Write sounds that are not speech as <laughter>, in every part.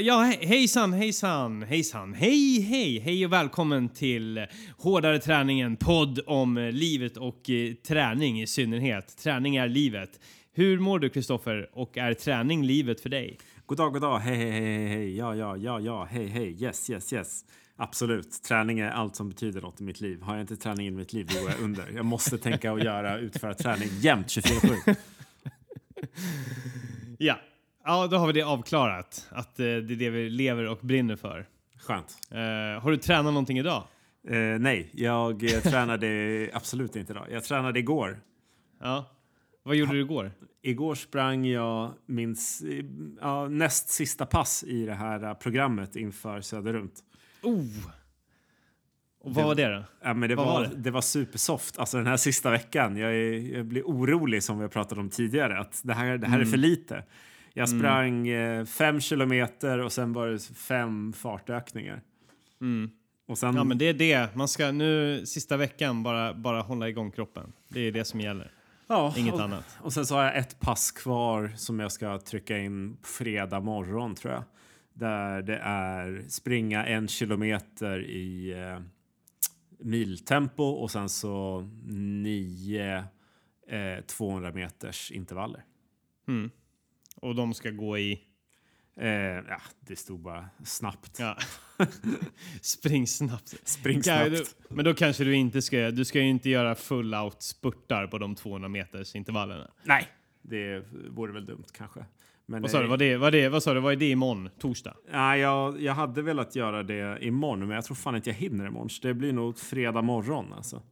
Ja, he hejsan, hejsan, hejsan. Hej, hej, hej och välkommen till Hårdare träningen, podd om livet och eh, träning i synnerhet. Träning är livet. Hur mår du, Kristoffer? Och är träning livet för dig? God dag, god dag. Hej, hej, hej, hej. Ja, ja, ja, ja. Hej, hej. Yes, yes, yes. Absolut. Träning är allt som betyder något i mitt liv. Har jag inte träning i mitt liv, då går jag under. Jag måste tänka och göra, utföra träning jämt 24-7. <laughs> Ja. Ja, då har vi det avklarat. Att eh, det är det vi lever och brinner för. Skönt. Eh, har du tränat någonting idag? Eh, nej, jag eh, tränade <laughs> absolut inte idag. Jag tränade igår. Ja. Vad gjorde du igår? Igår sprang jag min ja, näst sista pass i det här programmet inför Söderrunt. Oh! Och vad var det då? Ja, men det, Vad var, var det? det? var supersoft. Alltså den här sista veckan. Jag, är, jag blir orolig som vi har pratat om tidigare. Att det här, det här är Mm. för lite. Jag sprang eh, fem kilometer och sen var det fem fartökningar. Mm. Och sen, Ja, men det är det. Man ska nu sista veckan bara, bara hålla igång kroppen. Det är det som gäller. ja, Inget och, annat. Och sen så har jag ett pass kvar som jag ska trycka in fredag morgon tror jag. Där det är springa en kilometer i eh, miltempo och sen så nio eh, 200 meters intervaller. Mm. Och de ska gå i... Eh, ja, det stod bara snabbt. Ja. <laughs> Spring snabbt. Spring snabbt. du- Men då kanske du inte ska... Du ska ju inte göra full out spurtar på de 200 meters intervallerna. Nej, det vore väl dumt kanske. Men, Vad sa du? eh, Vad, det, vad, det, vad sa du? Vad är det imorgon? Torsdag? Nej, jag, jag hade velat göra det imorgon, men jag tror fan inte jag hinner imorgon. Så det blir nog fredag morgon alltså.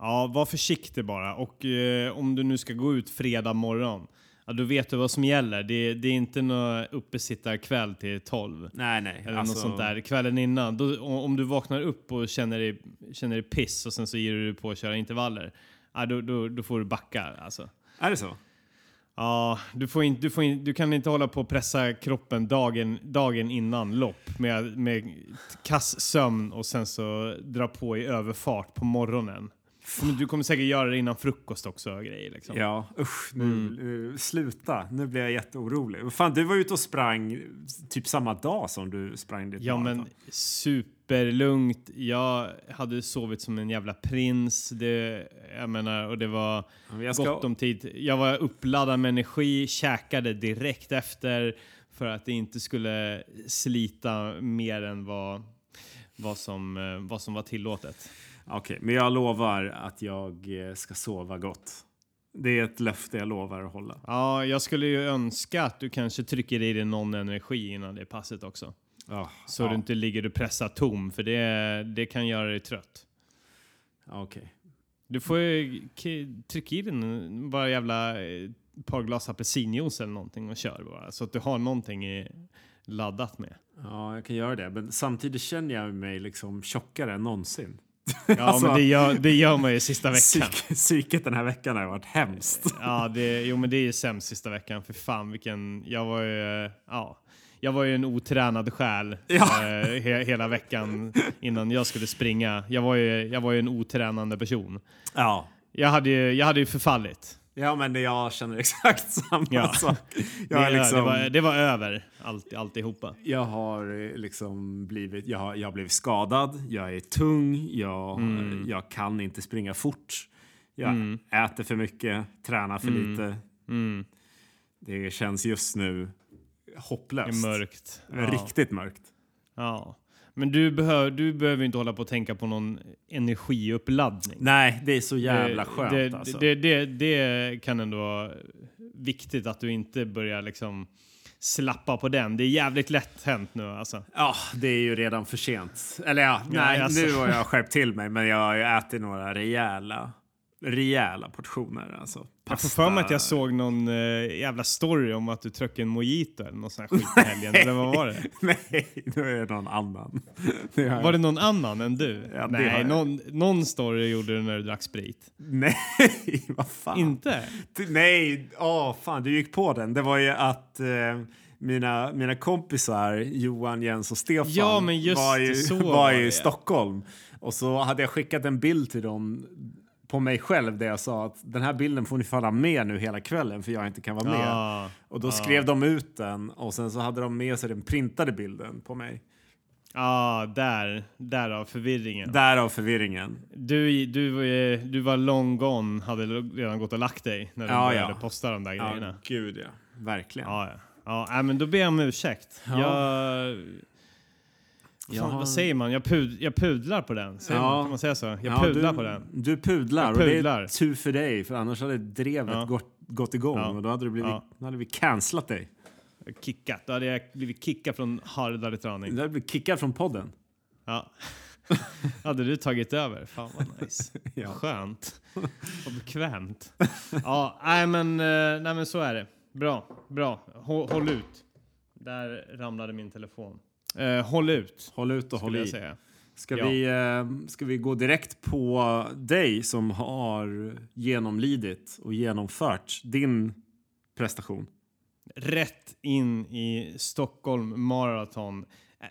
Ja, var försiktig bara. Och eh, om du nu ska gå ut fredag morgon, ja, då vet du vad som gäller. Det, det är inte någon uppesittarkväll till 12. Nej, nej. Eller alltså, något sånt där kvällen innan. Då, om du vaknar upp och känner dig, känner dig piss och sen så ger du dig på att köra intervaller. Ja, då, då, då får du backa alltså. Är det så? Ja, du, får inte, du, får in, du kan inte hålla på och pressa kroppen dagen, dagen innan lopp med, med kass sömn och sen så dra på i överfart på morgonen. Men Du kommer säkert göra det innan frukost också grejer liksom. Ja, usch. Nu, Mm. nu- sluta. Nu blir jag jätteorolig. Fan, du var ute och sprang typ samma dag som du sprang ditt Ja men maraton. superlugnt. Jag hade sovit som en jävla prins. Det, jag menar, och det var Ja, men jag ska- gott om tid. Jag var uppladdad med energi, käkade direkt efter för att det inte skulle slita mer än vad, vad, som, eh, vad som var tillåtet. Okej, men jag lovar att jag eh, ska sova gott. Det är ett löfte jag lovar att hålla. Ja, jag skulle ju önska att du kanske trycker i dig någon energi innan det passet också. Ja, Så ja, du inte ligger och pressar tom, för det, det kan göra dig trött. Okej. Du får ju trycka i den bara jävla eh, par glas apelsinjuice eller någonting och kör bara. Så att du har någonting i, laddat med. Ja, jag kan göra det. Men samtidigt känner jag mig liksom tjockare än någonsin. Ja, Alltså- men det gör, det gör man ju sista veckan. Psyk- Psyket den här veckan har varit hemskt. Ja, det, jo men det är ju sämst sista veckan. För fan vilken... Jag var ju... eh, Ja. Jag var ju en otränad själ Ja. eh, he, hela veckan innan jag skulle springa. Jag var ju, jag var ju en otränande person. Ja. Jag hade ju, jag hade ju förfallit. Ja, men jag känner exakt <laughs> samma Ja. sak. Jag, det, liksom, det, var, det var över, allt, alltihopa. jag har eh, liksom blivit, jag har, jag har blivit skadad, jag är tung, jag, Mm. jag kan inte springa fort. Jag äter för mycket, tränar för lite. Mm. Det känns just nu Det är hopplöst. mörkt. Ja. Riktigt mörkt. Ja. Men du, behöver du behöver inte hålla på och tänka på någon energiuppladdning. Nej, det är så jävla det, skönt det, alltså. det, det, det kan ändå vara viktigt att du inte börjar liksom slappa på den. Det är jävligt lätt hänt nu alltså. Ja, det är ju redan för sent. Eller ja, nej, alltså. nu har jag skärpt till mig, men jag har ju ätit några rejäla, rejäla portioner. Alltså, Jag får för mig att jag såg någon eh, jävla story om att du tryck en mojito eller någon sån här skit i helgen. eller vad var det? <laughs> Nej, nu är det någon annan. <laughs> Det Var det någon annan än du? Ja, det Nej, jag. någon, någon story gjorde du när du drack sprit. Nej, <laughs> vad fan. Inte? Du- Nej, åh fan, du gick på den. Det var ju att eh, mina, mina kompisar Johan, Jens och Stefan Ja, var ju, var var ju i det. Stockholm. Och så hade jag skickat en bild till dem på mig själv där jag sa att den här bilden får ni falla med nu hela kvällen för jag inte kan vara med. Ja, Och då ja. skrev de ut den och sen så hade de med sig den printade bilden på mig. Ja, där. Därav förvirringen. Därav förvirringen. Du, du, du var long gone, hade redan gått och lagt dig när du Ja, började ja. posta de där Ja, grejerna. gud ja. Verkligen. Ja, ja. ja nej, men då ber jag om ursäkt. Ja. Jag... Jag Fan, har- Vad säger man? Jag, pud, jag pudlar på den. Säger Ja. man, kan man säga så? Jag Ja, pudlar du, på den. Du pudlar, Jag och det pudlar. är tur för dig för annars hade drevet Ja. gått, gått igång Ja. och då hade, det blivit, Ja. då hade vi cancelat dig. Kickat. Då hade jag blivit kickad från hardare träning. Du hade blivit kickad från podden. Ja. <laughs> hade du tagit över? Fan vad nice. <laughs> Ja. Skönt. <laughs> Vad bekvämt. Ja, nej men, eh, nej men så är det. Bra, bra. Håll, håll ut. Där ramlade min telefon. Eh, håll ut, Håll ut och håll i. säga. Ska, Ja. vi, eh, ska vi gå direkt på dig som har genomlidit och genomfört din prestation? Rätt in i Stockholm Marathon.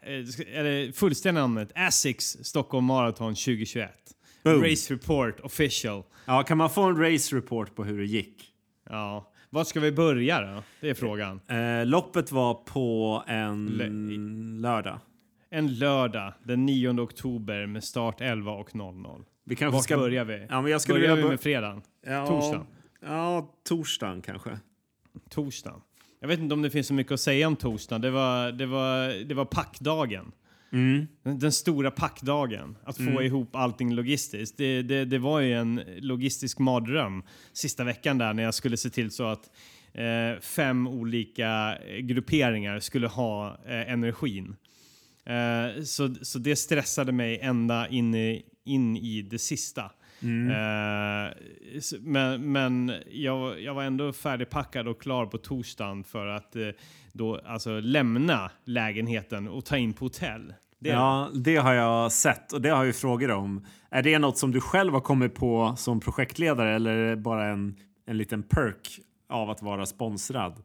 Eh, ska- Eller fullständiga namnet Asics Stockholm Marathon 2021. Boom. Race Report official. Ja, kan man få en race report på hur det gick? Ja. Var ska vi börja då? Det är frågan. Eh, loppet var på en Lö- lördag. En lördag den 9 oktober med start 11 och 00. Vi kanske Vart ska... börjar vi? Ja, men jag skulle Börjar vi med fredagen? ja, torsdagen? Ja, torsdagen kanske. Torsdagen. Jag vet inte om det finns så mycket att säga om torsdagen. Det var, det var, det var packdagen. Mm. Den, stora packdagen. Att få Mm. ihop allting logistiskt. Det, det, det var ju en logistisk mardröm sista veckan där när jag skulle se till så att eh, fem olika grupperingar skulle ha eh, energin. Eh, så, så det stressade mig ända in i, in i det sista. Mm. S- men men jag, jag var ändå färdigpackad och klar på torsdagen för att eh, då alltså lämna lägenheten och ta in på hotell. Det, Ja, det har jag sett och det har jag ju frågor om. Är det något som du själv har kommit på som projektledare eller är det bara en, en liten perk av att vara sponsrad?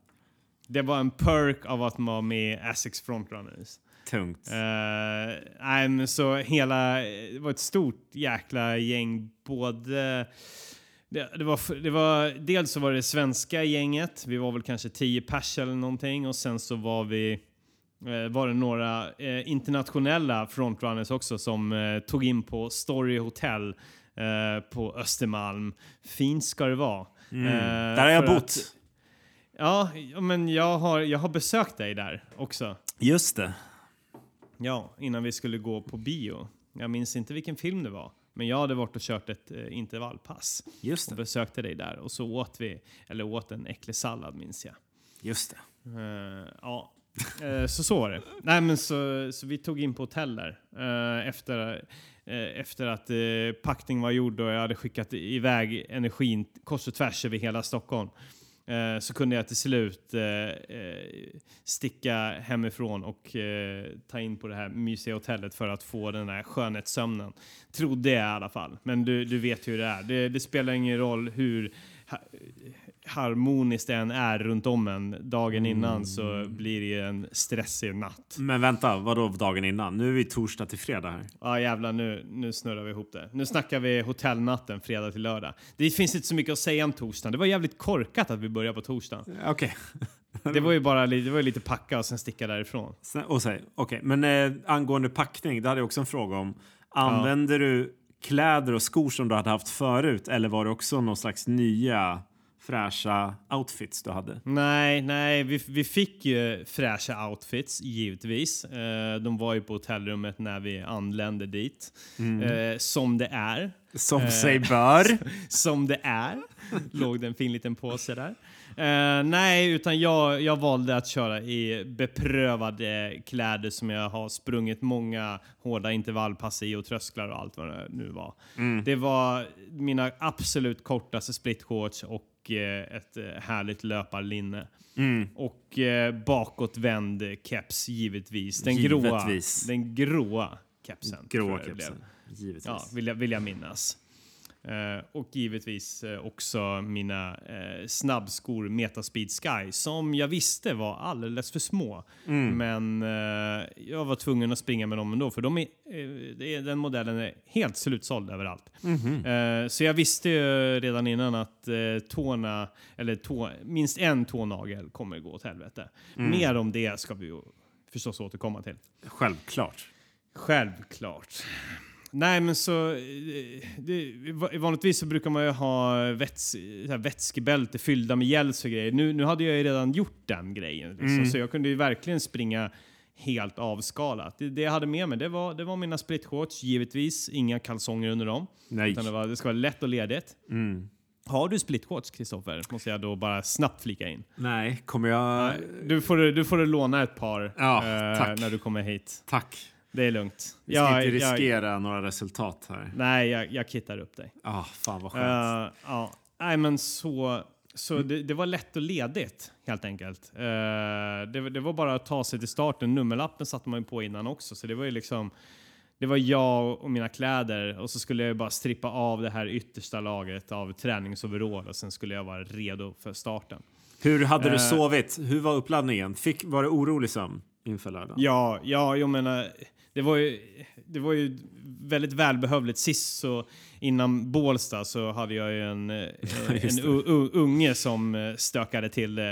det var en perk av att vara med i Asics Frontrunners. Tungt. Men så hela, det var ett stort jäkla gäng. Både, det, det, var, det var, dels så var det svenska gänget, vi var väl kanske 10 pers eller någonting och sen så var vi eh, var det några eh, internationella frontrunners också som eh, tog in på Story Hotel på Östermalm. Fint ska det vara. Mm. Där har jag bott. att- Ja, ja, men jag har, jag har besökt dig där också. Just det. Ja, innan vi skulle gå på bio. Jag minns inte vilken film det var, men jag hade varit och kört ett eh, intervallpass Just och det. besökte dig där och så åt vi, eller åt en äcklig sallad minns jag. Just det. Eh, ja, Eh, så så var det. Nej, men så, så vi tog in på hotell där eh, efter, eh, efter att eh, packning var gjord och jag hade skickat iväg energin kors och tvärs över hela Stockholm. Eh, så kunde jag till slut eh, eh, sticka hemifrån och eh, ta in på det här mysiga hotellet för att få den här skönhetssömnen. Trodde jag i alla fall. Men du, du vet hur det är. Det, det spelar ingen roll hur harmoniskt det än är runt om en. Dagen innan så blir det en stressig natt. Men vänta, vad då dagen innan? Nu är vi torsdag till fredag här. Ja jävlar, nu, nu snurrar vi ihop det. Nu snackar vi hotellnatten fredag till lördag. Det finns inte så mycket att säga om torsdagen. Det var jävligt korkat att vi började på torsdagen. Okej. <laughs> Det var ju bara det var ju lite packa och sen sticka därifrån. Okej, men eh, angående packning, det hade jag också en fråga om. Använder du kläder och skor som du hade haft förut eller var det också någon slags nya fräscha outfits du hade? Nej, nej, vi, vi fick ju fräscha outfits givetvis. Eh, de var ju på hotellrummet när vi anlände dit. Eh, som det är. Som Eh, sig <laughs> bör. som det är. Låg det en fin liten påse där. Nej, utan jag, jag valde att köra i beprövade kläder som jag har sprungit många hårda intervallpass i och trösklar och allt vad det nu var. Det var mina absolut kortaste splitshorts och eh, ett eh, härligt löparlinne. Mm. Och eh, bakåtvänd keps givetvis. Den Givetvis. gråa, den gråa kepsen. Gråa kepsen. Givetvis. Ja, vill jag, vill jag minnas. Eh, och givetvis eh, också mina eh, snabbskor Metaspeed Sky som jag visste var alldeles för små. Men eh, jag var tvungen att springa med dem ändå för de är, eh, den modellen är helt slutsåld överallt. Eh, så jag visste ju redan innan att tårna, eller tå, minst en tånagel kommer gå åt helvete. Mer om det ska vi ju förstås återkomma till. Självklart. Självklart. Nej, men så... eh, Det, vanligtvis så brukar man ju ha väts, vätskebälte fyllda med gels och grejer. Nu, nu hade jag ju redan gjort den grejen. Liksom, Så jag kunde ju verkligen springa helt avskalat. Det, det jag hade med mig det var, det var mina splitshorts, givetvis. Inga kalsonger under dem. Nej. Utan det, var, det ska vara lätt och ledigt. Har du splitshorts, Kristoffer? Måste jag då bara snabbt flika in. Nej, kommer jag... Du får, du får låna ett par Ja, eh, när du kommer hit. Tack. Det är lugnt. Vi ska Jag- inte jag- riskera några resultat här. Nej, jag, jag kittar upp dig. Ah, fan vad skönt. Uh, ja, nej men så, så det, det var lätt och ledigt helt enkelt. Uh, det, var- det var bara att ta sig till starten. Nummerlappen satte man ju på innan också, så det var ju liksom det var jag och mina kläder och så skulle jag bara strippa av det här yttersta lagret av träningsoverall och sen skulle jag vara redo för starten. Hur hade du eh, sovit? Hur var uppladdningen? Fick, var det orolig sömn inför lördagen? Ja, ja, jag menar, det var ju, det var ju väldigt välbehövligt. Sist så innan Bålsta så hade jag ju en, eh, <laughs> en unge som eh, stökade till eh,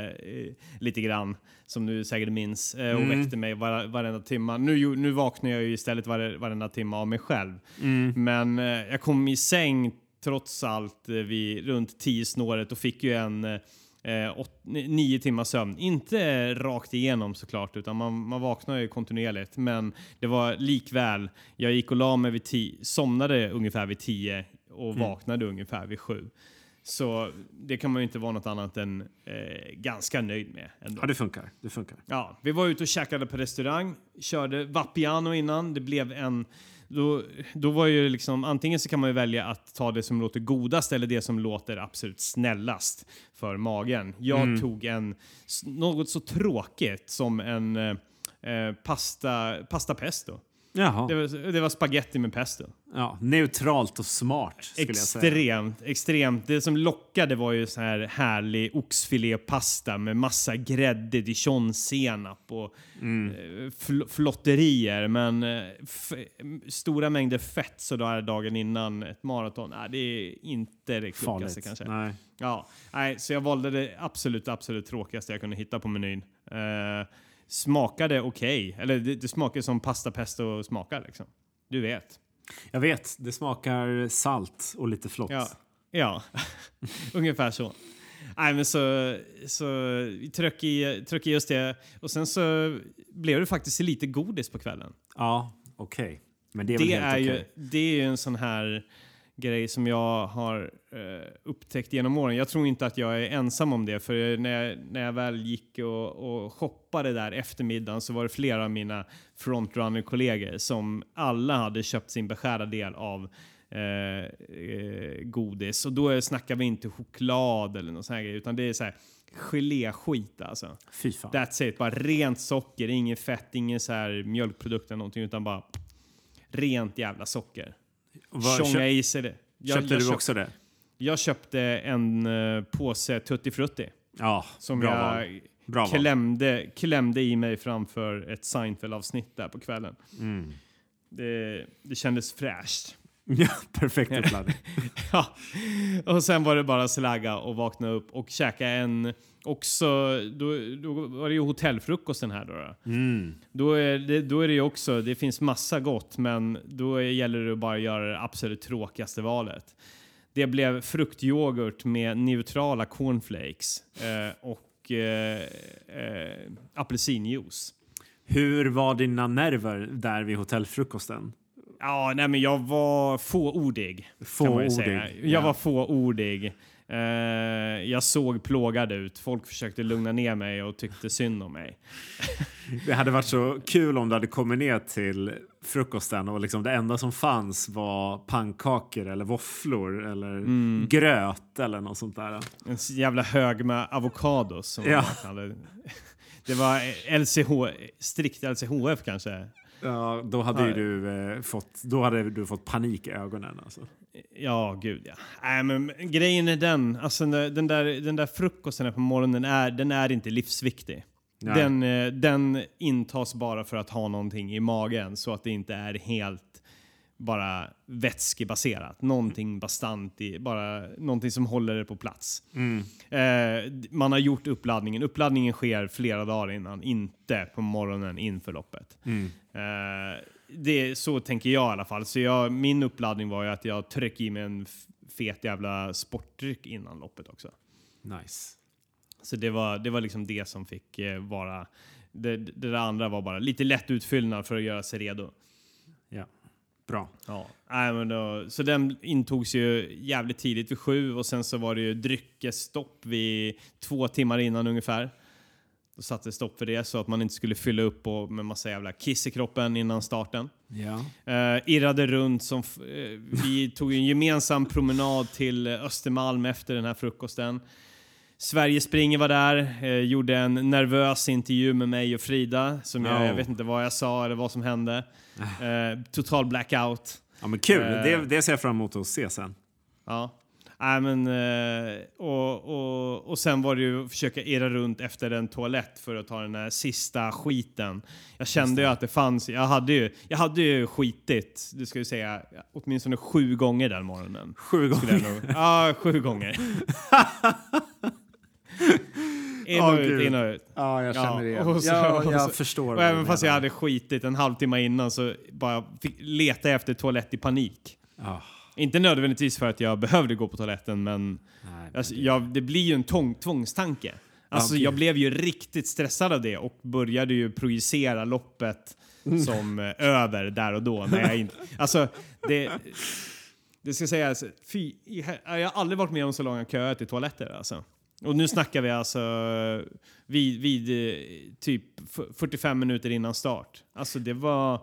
lite grann, som du säkert minns, och Mm. väckte mig var, varenda timma. Nu, nu vaknar jag ju istället var, varenda timma av mig själv. Mm. Men jag kom i säng trots allt vid runt tio snåret och fick ju en eh, åt, nio timmars sömn. Inte rakt igenom såklart, utan man, man vaknar ju kontinuerligt. Men det var likväl, jag gick och la mig vid tio, somnade ungefär vid tio och vaknade ungefär vid sju. Så det kan man ju inte vara något annat än eh, ganska nöjd med. Ändå. Ja, det funkar. Det funkar. Ja, vi var ute och käkade på restaurang, körde Vapiano innan. Det blev en... Då, då var ju liksom, antingen så kan man ju välja att ta det som låter godast eller det som låter absolut snällast för magen. Jag tog en, något så tråkigt som en eh, eh, pasta, pasta pesto. Jaha. Det var, det var spaghetti med pesto. Ja, neutralt och smart skulle jag säga. Extremt, extremt. Det som lockade var ju så här härlig oxfilépasta med massa grädde, dijonsenap och Mm. eh, fl- flotterier. Men eh, stora mängder fett så där dagen innan ett maraton, nej, det är inte det klokaste kanske. Nej. Ja, nej, så jag valde det absolut, absolut tråkigaste jag kunde hitta på menyn. Eh, smakade okej, eller det, det smakade som pasta pesto smakar liksom. Du vet. Jag vet, det smakar salt och lite flott. Ja, ja. <laughs> ungefär så. Nej, men så, så vi tryck i, tryck i just det. Och sen så blev det faktiskt lite godis på kvällen. Ja, okej. Men det är Det, väl helt är, ju, okej. det är ju en sån här grej som jag har eh, upptäckt genom åren. Jag tror inte att jag är ensam om det. För när jag, när jag väl gick och, och shoppade där eftermiddagen så var det flera av mina frontrunner-kollegor som alla hade köpt sin beskärda del av eh, eh, godis. Och då snackar vi inte choklad eller något sånt här grej, utan det är så här geléskit alltså. Fy fan. That's it. Bara rent socker, ingen fett, ingen så här mjölkprodukt eller någonting, utan bara rent jävla socker. Vad- Tjonga i sig det. Jag, köpte jag du också det? Jag köpte en uh, påse Tutti Frutti Ja, som bra jag val. Bra val. klämde, klämde i mig framför ett Seinfeld-avsnitt där på kvällen. Mm. Det, det kändes fräscht. <laughs> Ja, perfekt uppladdning. <laughs> ja. Och sen var det bara slagga och vakna upp och käka en också, då, då var det ju hotellfrukosten här då. då. Mm. Då är, det, då är det ju också, det finns massa gott men då gäller det att bara göra det absolut tråkigaste valet. Det blev fruktyoghurt med neutrala cornflakes eh, och eh, eh, apelsinjuice. Hur var dina nerver där vid hotellfrukosten? Ja, nej men jag var fåordig. Fåordig, Jag ja. var fåordig. Eh, jag såg plågad ut. Folk försökte lugna ner mig och tyckte synd om mig. <laughs> Det hade varit så kul om du hade kommit ner till frukosten och liksom det enda som fanns var pannkakor eller våfflor eller Mm. gröt eller något sånt där. En jävla hög med avokados. Som Ja. Det var LCH, strikt LCHF kanske. Ja, då hade Ja. du eh, fått, då hade du fått panik i ögonen alltså. Ja, gud ja. Nej, men grejen är den, alltså den där, den där, frukosten på morgonen, är, den är inte livsviktig. Nej. Den, eh, den intas bara för att ha någonting i magen så att det inte är helt bara vätskebaserat. Någonting bastant, i, bara någonting som håller det på plats. Eh, d- man har gjort uppladdningen. Uppladdningen sker flera dagar innan, inte på morgonen inför loppet. Eh, det, så tänker jag i alla fall. Så jag, min uppladdning var ju att jag tryckte i mig en fet jävla sportdryck innan loppet också. Nice. Så det var, det var liksom det som fick eh, vara... Det, det där andra var bara lite lätt utfyllnad för att göra sig redo. Ja. Bra. Ja. Nej, men då, så den intogs ju jävligt tidigt vid sju och sen så var det ju dryckesstopp vid två timmar innan ungefär. Då satte stopp för det så att man inte skulle fylla upp och, med massa jävla kiss i kroppen innan starten. Ja. Uh, irrade runt. Som, eh, vi <laughs> tog en gemensam promenad till Östermalm efter den här frukosten. Sverige springer var där, eh, gjorde en nervös intervju med mig och Frida. Som jag, Oh. jag vet inte vad jag sa eller vad som hände. Eh, total blackout. ja, men kul. Eh. Det, det ser jag fram emot att se sen. Ja. Nej, men, eh, och, och, och sen var det ju att försöka irra runt efter en toalett för att ta den här sista skiten. Jag kände ju att det fanns, jag hade ju, jag hade ju skitit, det ska jag säga, åtminstone sju gånger den morgonen. Sju gånger. Ja, sju gånger. <laughs> in och ut, Gud. in och ut. Ja, jag känner Ja, det. och så- ja, jag så- förstår. Och även fast jag hade skitit en halvtimme innan så bara fick leta efter toalett i panik. Ja. Inte nödvändigtvis för att jag behövde gå på toaletten, men Nej, men Alltså, det- jag, det blir ju en tång, tvångstanke. Alltså, okej. Jag blev ju riktigt stressad av det och började ju projicera loppet som eh, över där och då. När jag inte, <laughs> alltså, det, det ska sägas, fy, i he- jag har aldrig varit med om så långa köer till toaletter. Alltså. Och nu snackar vi alltså vid, vid eh, typ f- 45 minuter innan start. Alltså det var...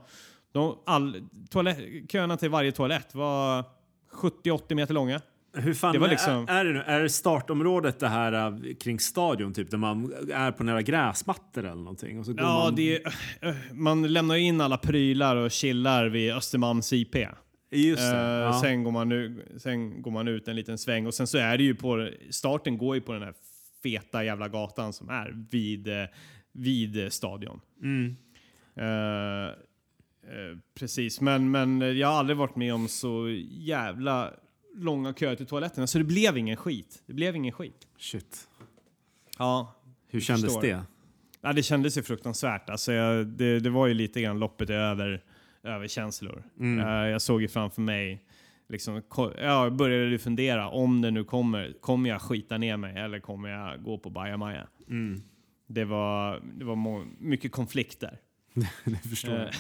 De, all, toalett, köerna till varje toalett var 70-80 meter långa. Hur fan det var liksom- är, är, det, är det startområdet det här äh, kring stadion typ där man är på några gräsmattor eller någonting? Och så går Ja, man... det är, äh, man lämnar in alla prylar och chillar vid Östermalms IP. Just det. Eh, ja. sen, går man nu, sen går man ut en liten sväng och sen så är det ju på... Starten går ju på den här feta jävla gatan som är vid, eh, vid stadion. Mm. Eh, eh, precis, men, men jag har aldrig varit med om så jävla långa köer till toaletterna så det blev ingen skit. Det blev ingen skit. Shit. Ja, Hur kändes förstår. det? Ja, det kändes ju fruktansvärt. Alltså, jag, det, det var ju lite grann loppet över, över känslor. Mm. Eh, jag såg ju framför mig, liksom, jag började fundera om det nu kommer, kommer jag skita ner mig eller kommer jag gå på bajamaja? Mm. Det var, det var mycket konflikter. Det förstår jag. Eh,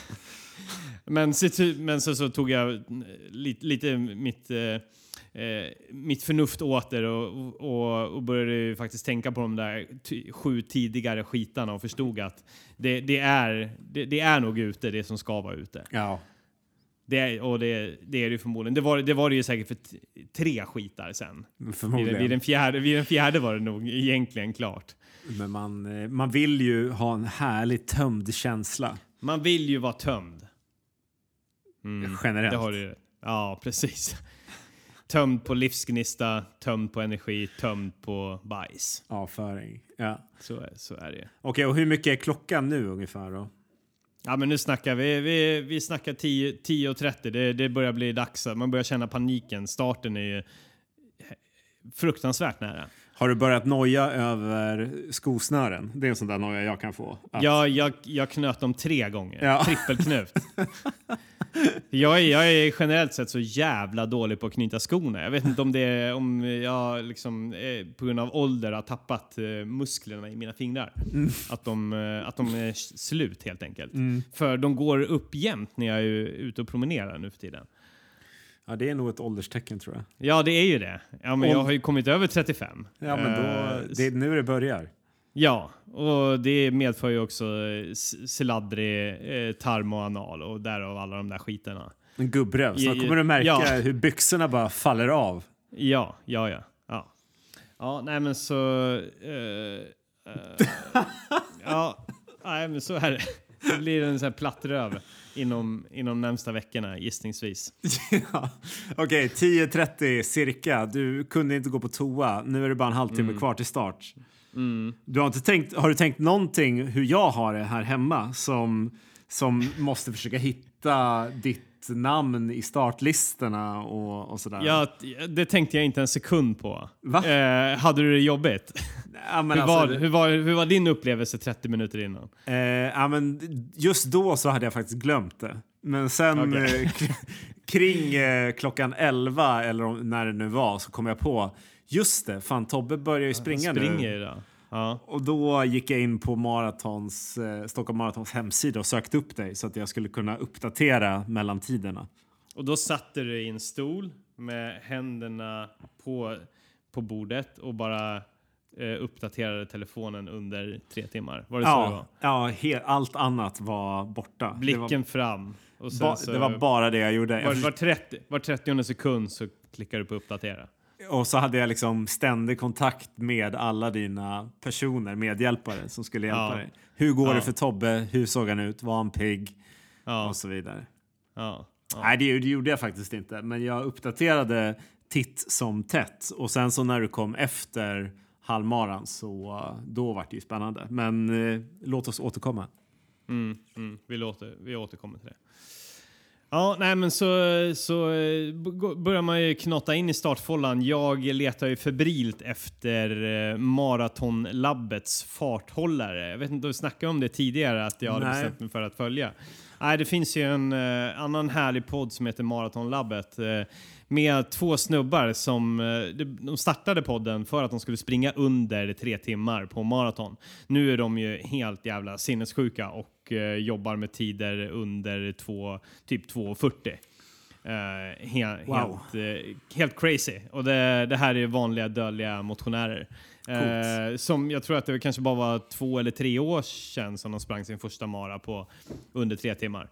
men så, men så, så tog jag lite, lite mitt, eh, eh, mitt förnuft åter och, och, och började faktiskt tänka på de där sju tidigare skitarna och förstod att det, det, är, det, det är nog ute det som ska vara ute. Ja. Det och det, det är det ju förmodligen. Det var det, var det ju säkert för tre skitar sen. Vid, vid, den fjärde, vid den fjärde var det nog egentligen klart. Men man, eh, man vill ju ha en härlig tömd känsla. Man vill ju vara tömd. Mm. Generellt. Det har du. Ja, precis. <laughs> Tömd på livsgnista, tömd på energi, tömd på bajs. Avföring. Ja. Så så är det. Okej, och hur mycket är klockan nu ungefär då? Ja, men nu snackar vi. Vi, vi snackar 10 10.30. Det, det börjar bli dags. Man börjar känna paniken. Starten är ju fruktansvärt nära. Har du börjat noja över skosnören? Det är en sån där noja jag kan få. Att- Jag, jag, jag knöt dem tre gånger. Ja. Trippelknut. <laughs> jag, är, jag är generellt sett så jävla dålig på att knyta skorna. Jag vet inte om det är om jag liksom, på grund av ålder har tappat eh, musklerna i mina fingrar. Att, de, eh, att de är slut helt enkelt. För de går upp jämt när jag är ute och promenerar nu för tiden. Ja, det är nog ett ålderstecken tror jag. Ja, det är ju det. Ja, men Om- jag har ju kommit över 35. Ja, men då, Eh, det är nu det börjar. Ja, och det medför ju också eh, sladdrig eh, tarm och anal och därav alla de där skiterna. En gubbröv. Så kommer du märka ja. hur byxorna bara faller av. Ja, ja, ja. Ja, ja nej men så... eh, eh, <laughs> ja, nej men så är det. <laughs> Det blir en sån här platt röv inom, inom närmsta veckorna gissningsvis. <laughs> ja. Okej, 10.30 cirka. Du kunde inte gå på toa. Nu är det bara en halvtimme kvar till start. Du har, inte tänkt, har du tänkt någonting hur jag har det här hemma som, som måste försöka hitta ditt namn i startlistorna och, och sådär? Ja, det tänkte jag inte en sekund på. Eh, hade du det jobbigt? <laughs> Ja, hur, alltså, var, hur, var, hur var din upplevelse 30 minuter innan? Eh, ja, men just då så hade jag faktiskt glömt det. Men sen Okej. eh, <laughs> kring eh, klockan 11 eller om, när det nu var så kom jag på just det, fan Tobbe börjar ju springa nu. Ja. Och då gick jag in på Maratons, eh, Stockholm Maratons hemsida och sökte upp dig så att jag skulle kunna uppdatera mellantiderna. Och då satte du i en stol med händerna på, på bordet och bara eh, uppdaterade telefonen under tre timmar. Var det så det var? Ja, ja he- allt annat var borta. Blicken fram. Var, sen ba, det var bara det jag gjorde. Var, var, 30, var 30 sekund så klickar du på uppdatera. Och så hade jag liksom ständig kontakt med alla dina personer, medhjälpare som skulle hjälpa Ja. dig. Hur går Ja. det för Tobbe? Hur såg han ut? Var han pigg? Ja, Och så vidare. Nej, det, det gjorde jag faktiskt inte. Men jag uppdaterade titt som tätt. Och sen så när du kom efter halvmaran så då var det ju spännande. Men eh, låt oss återkomma. Mm, mm, vi, låter, vi återkommer till det. Ja, nej men så, så eh, börjar man ju knotta in i startfållan. Jag letar ju febrilt efter eh, Maratonlabbets farthållare. Jag vet inte, du snackade om det tidigare att jag hade Nej. bestämt mig för att följa. Nej, det finns ju en eh, annan härlig podd som heter Maratonlabbet med två snubbar som eh, de- de startade podden för att de skulle springa under tre timmar på maraton. Nu är de ju helt jävla sinnessjuka och eh, jobbar med tider under två, typ 2.40. Eh, he- Wow. helt, eh, helt crazy. Och det, det här är vanliga dödliga motionärer. Eh, som jag tror att det kanske bara var två eller tre år sedan som de sprang sin första mara på under tre timmar.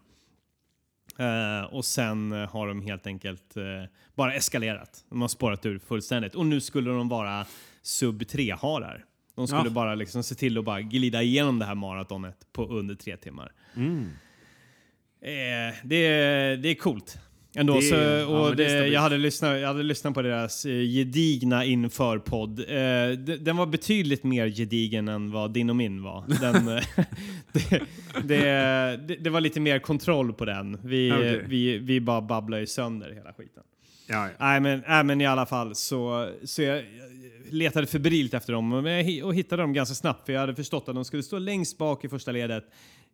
Eh, och sen eh, har de helt enkelt eh, bara eskalerat. De har spårat ur fullständigt. Och nu skulle de vara sub 3-harar. De skulle Ja. bara liksom se till att bara glida igenom det här maratonet på under tre timmar. Mm. Det, är- det är coolt. Ändå, Det- så, ja, och men det jag, hade lyssnat, jag hade lyssnat på deras eh, gedigna införpodd. Eh, de- den var betydligt mer gedigen än vad din och min var. Den, <laughs> eh, <laughs> det, det, det, var lite mer kontroll på den. Vi, Okej. vi, vi bara babblade ju sönder hela skiten. Ja, ja. Nej men, nej, men i alla fall så, så jag letade febrilt efter dem och hittade dem ganska snabbt för jag hade förstått att de skulle stå längst bak i första ledet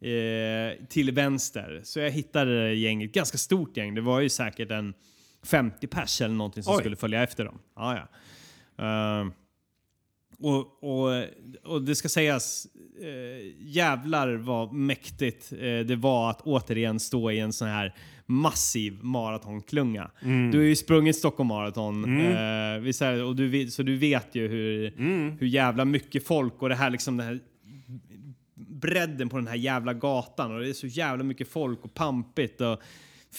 eh, till vänster. Så jag hittade gänget, ganska stort gäng. Det var ju säkert en 50 pers eller någonting som Oj. skulle följa efter dem. Ja, ja. Ehm, och, och, och det ska sägas, eh, jävlar vad mäktigt eh, det var att återigen stå i en sån här massiv maratonklunga. Du har ju sprungit Stockholm Marathon, eh, och du, vet- så du vet ju hur, hur jävla mycket folk och det här liksom det här bredden på den här jävla gatan och det är så jävla mycket folk och pampigt och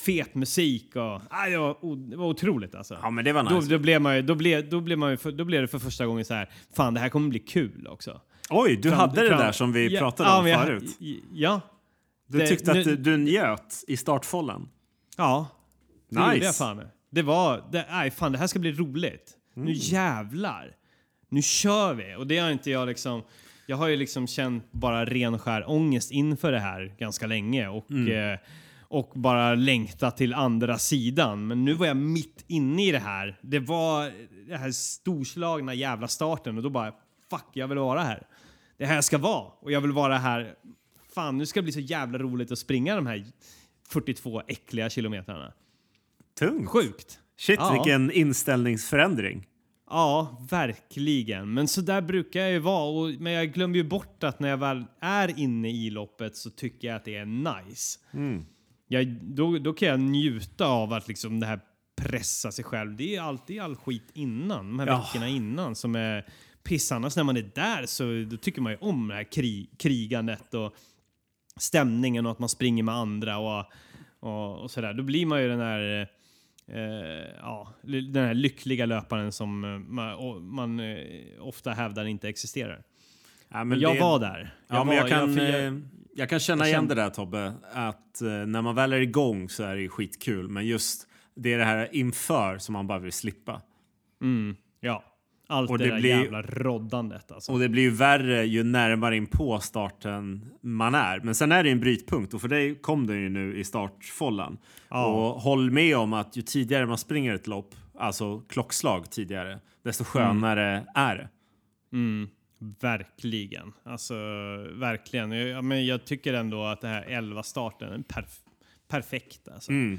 fet musik och ah, det, var, det var otroligt alltså. ja, men det var Då, nice. då blev man ju, då blev, då blev man ju då blev det för första gången så här, fan det här kommer bli kul också. Oj, du Fram- hade det fram- där som vi Ja, pratade ja, om jag- förut. Ja. Du det- tyckte att nu- du, njöt i startfållen. Ja. Det Nice. gjorde jag fan. Det var, det, nej fan det här ska bli roligt. Nu jävlar. Nu kör vi. Och det har inte jag liksom, jag har ju liksom känt bara ren skär ångest inför det här ganska länge och, eh, och bara längtat till andra sidan. Men nu var jag mitt inne i det här. Det var den här storslagna jävla starten och då bara fuck, jag vill vara här. Det här ska vara och jag vill vara här. Fan, nu ska det bli så jävla roligt att springa de här 42 äckliga kilometrarna. Tungt. Sjukt. Shit, Ja. vilken inställningsförändring. Ja, verkligen. Men så där brukar jag ju vara. Och, men jag glömmer ju bort att när jag väl är inne i loppet så tycker jag att det är nice. Jag, då, då kan jag njuta av att liksom det här pressa sig själv. Det är alltid all skit innan, de här Ja. veckorna innan som är piss. Annars när man är där så då tycker man ju om det här kri, krigandet och stämningen och att man springer med andra och, och, och sådär. Då blir man ju den här eh, ja, den här lyckliga löparen som eh, man, man eh, ofta hävdar inte existerar. Ja, Men jag det- var där. Ja, men var, jag kan, för eh, Jag kan känna Jag igen känner- det där Tobbe, att när man väl är igång så är det skitkul, men just det är det här inför som man bara vill slippa. Mm, ja. Allt Och det, det där blir- jävla roddandet alltså. Och det blir ju värre ju närmare in på starten man är. Men sen är det en brytpunkt och för dig kom den ju nu i startfållan. Ja. Och håll med om att ju tidigare man springer ett lopp, alltså klockslag tidigare, desto skönare är det. Mm, verkligen. Alltså, verkligen. Ja, men jag tycker ändå att det här 11-starten är perf perfekt. Alltså. Mm.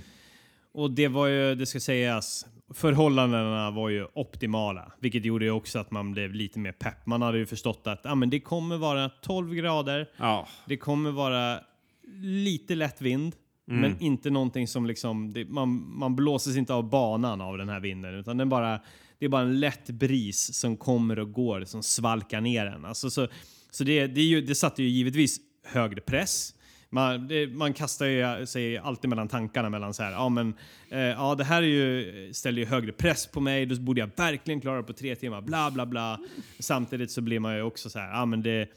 Och det var ju, det ska sägas, förhållandena var ju optimala. Vilket gjorde ju också att man blev lite mer pepp. Man hade ju förstått att ah, men det kommer vara 12 grader. Ja, Det kommer vara lite lätt vind. Men inte någonting som liksom, det, man, man blåses inte av banan av den här vinden. Utan den bara, det är bara en lätt bris som kommer och går, som svalkar ner en. Alltså, så så det, det, ju, det satte ju givetvis högre press. Man, det, man kastar sig alltid mellan tankarna mellan så här, ja men eh, ja det här är ju, ställer ju högre press på mig, då borde jag verkligen klara det på tre timmar, bla bla bla. Samtidigt så blir man ju också så här, ja men det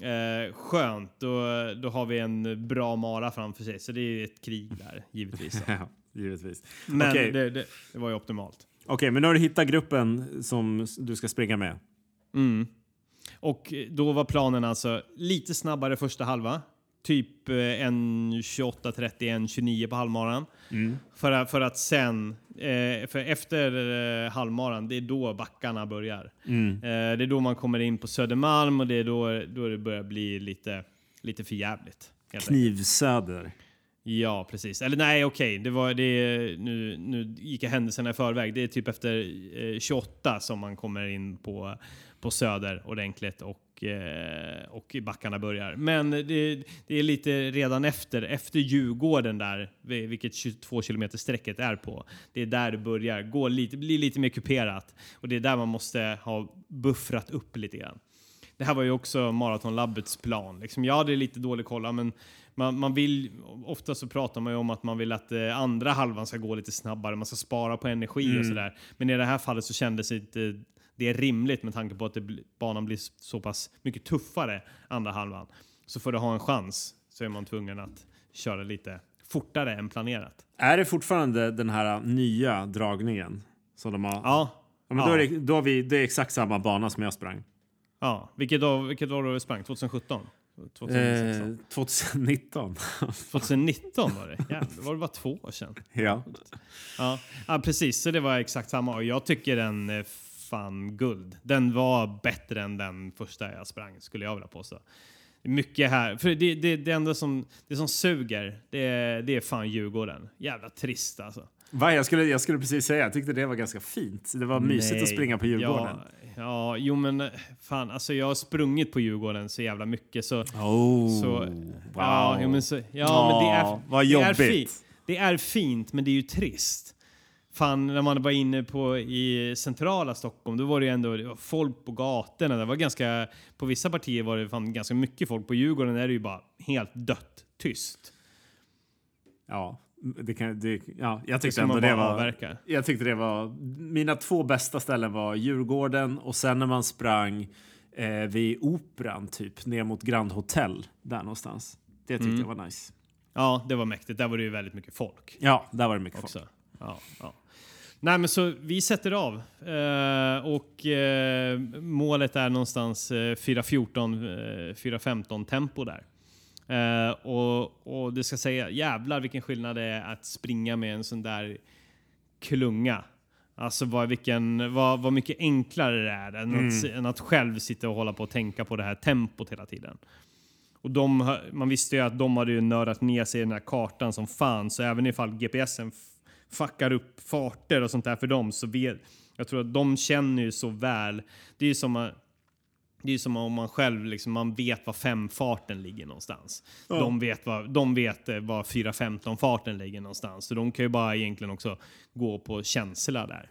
Eh, skönt, då, då har vi en bra mara framför sig. Så det är ett krig där, givetvis. <laughs> ja givetvis. Men Okej. det, det, det var ju optimalt. Okej, men nu har du hittat gruppen som du ska springa med. Mm. Och då var planen alltså lite snabbare första halva. Typ eh, en 28.30, en 29 på halvmaran. För, att- för att sen, eh, för efter eh, halvmaran, det är då backarna börjar. Eh, det är då man kommer in på Södermalm och det är då, då det börjar bli lite, lite för jävligt. Knivsöder. Ja, precis. Eller nej, okej. Det var det. Nu, nu gick jag händelserna i förväg. Det är typ efter eh, 28 som man kommer in på, på Söder ordentligt och, eh, och backarna börjar. Men det, det är lite redan efter, efter Djurgården där, vi- vilket 22 kilometer sträcket är på. Det är där det börjar gå lite, bli lite mer kuperat och det är där man måste ha buffrat upp lite grann. Det här var ju också Maratonlabbets plan. Liksom, ja, det är lite dålig kolla, men man, man vill, ofta så pratar man ju om att man vill att eh, andra halvan ska gå lite snabbare, man ska spara på energi och sådär. Men i det här fallet så kändes inte det rimligt med tanke på att det, banan blir så pass mycket tuffare andra halvan. Så för att ha en chans så är man tvungen att köra lite fortare än planerat. Är det fortfarande den här nya dragningen? Som de har... Ja, Ja, men då är det, då har vi, det är exakt samma bana som jag sprang. ja. Vilket, år, vilket år du sprang? 2017? 2016? Eh, 2019. 2019 <laughs> var det. Jävlar, var det bara två år sedan? ja. Ja, ja, precis. Så det var exakt samma. Och jag tycker den är fan guld. Den var bättre än den första jag sprang, skulle jag vilja påstå. Mycket här. För det, det, det enda som, det som suger, det är, det är fan Djurgården. Jävla trist alltså. Va, jag, skulle, jag skulle precis säga, jag tyckte det var ganska fint. Det var mysigt att springa på Djurgården. Ja, ja, jo men fan, alltså jag har sprungit på Djurgården så jävla mycket så... Oh, så wow. Ja, jo, men, så, ja, men det är, vad det är jobbigt. fint. Det är fint, men det är ju trist. Fan, när man var inne på i centrala Stockholm, då var det ju ändå det folk på gatorna. Det var ganska, på vissa partier var det fan ganska mycket folk. På Djurgården är det ju bara helt dött tyst. Ja, det kan, det, ja, jag Det tyckte ska ändå det var... avverka. Jag tyckte det var... Mina två bästa ställen var Djurgården och sen när man sprang eh, vid Operan, typ, ner mot Grand Hotel, där någonstans. Det tyckte Mm. jag var nice. Ja, det var mäktigt. Där var det ju väldigt mycket folk. Ja, där var det mycket också. folk. Ja, ja. Nej, men så vi sätter av eh, och eh, målet är någonstans eh, 4.14, eh, 4.15 tempo där. Eh, och, och det ska säga, jävlar vilken skillnad det är att springa med en sån där klunga. Alltså vad, vilken, vad, vad mycket enklare det är än, att, än att själv sitta och hålla på och tänka på det här tempot hela tiden. Och de, man visste ju att de hade ju nördat ner sig i den här kartan som fan, så även ifall GPSen fuckar upp farter och sånt där för dem så vet jag tror att de känner ju så väl. Det är ju som det är som om man själv liksom, man vet var femfarten ligger någonstans. De vet, vad, de vet eh, var 4.15-farten ligger någonstans. Så de kan ju bara egentligen också gå på känsla där.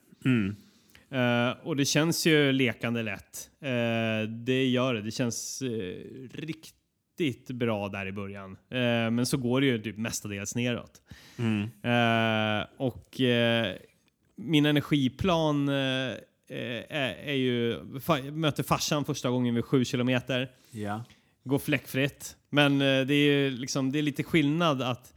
Eh, och det känns ju lekande lätt. Eh, det gör det. Det känns eh, riktigt bra där i början. Eh, men så går det ju typ mestadels neråt. Eh, och eh, min energiplan eh, är, är ju... Fa, möter farsan första gången vid sju kilometer. Ja. gå fläckfritt. Men eh, det är ju liksom, det är lite skillnad att,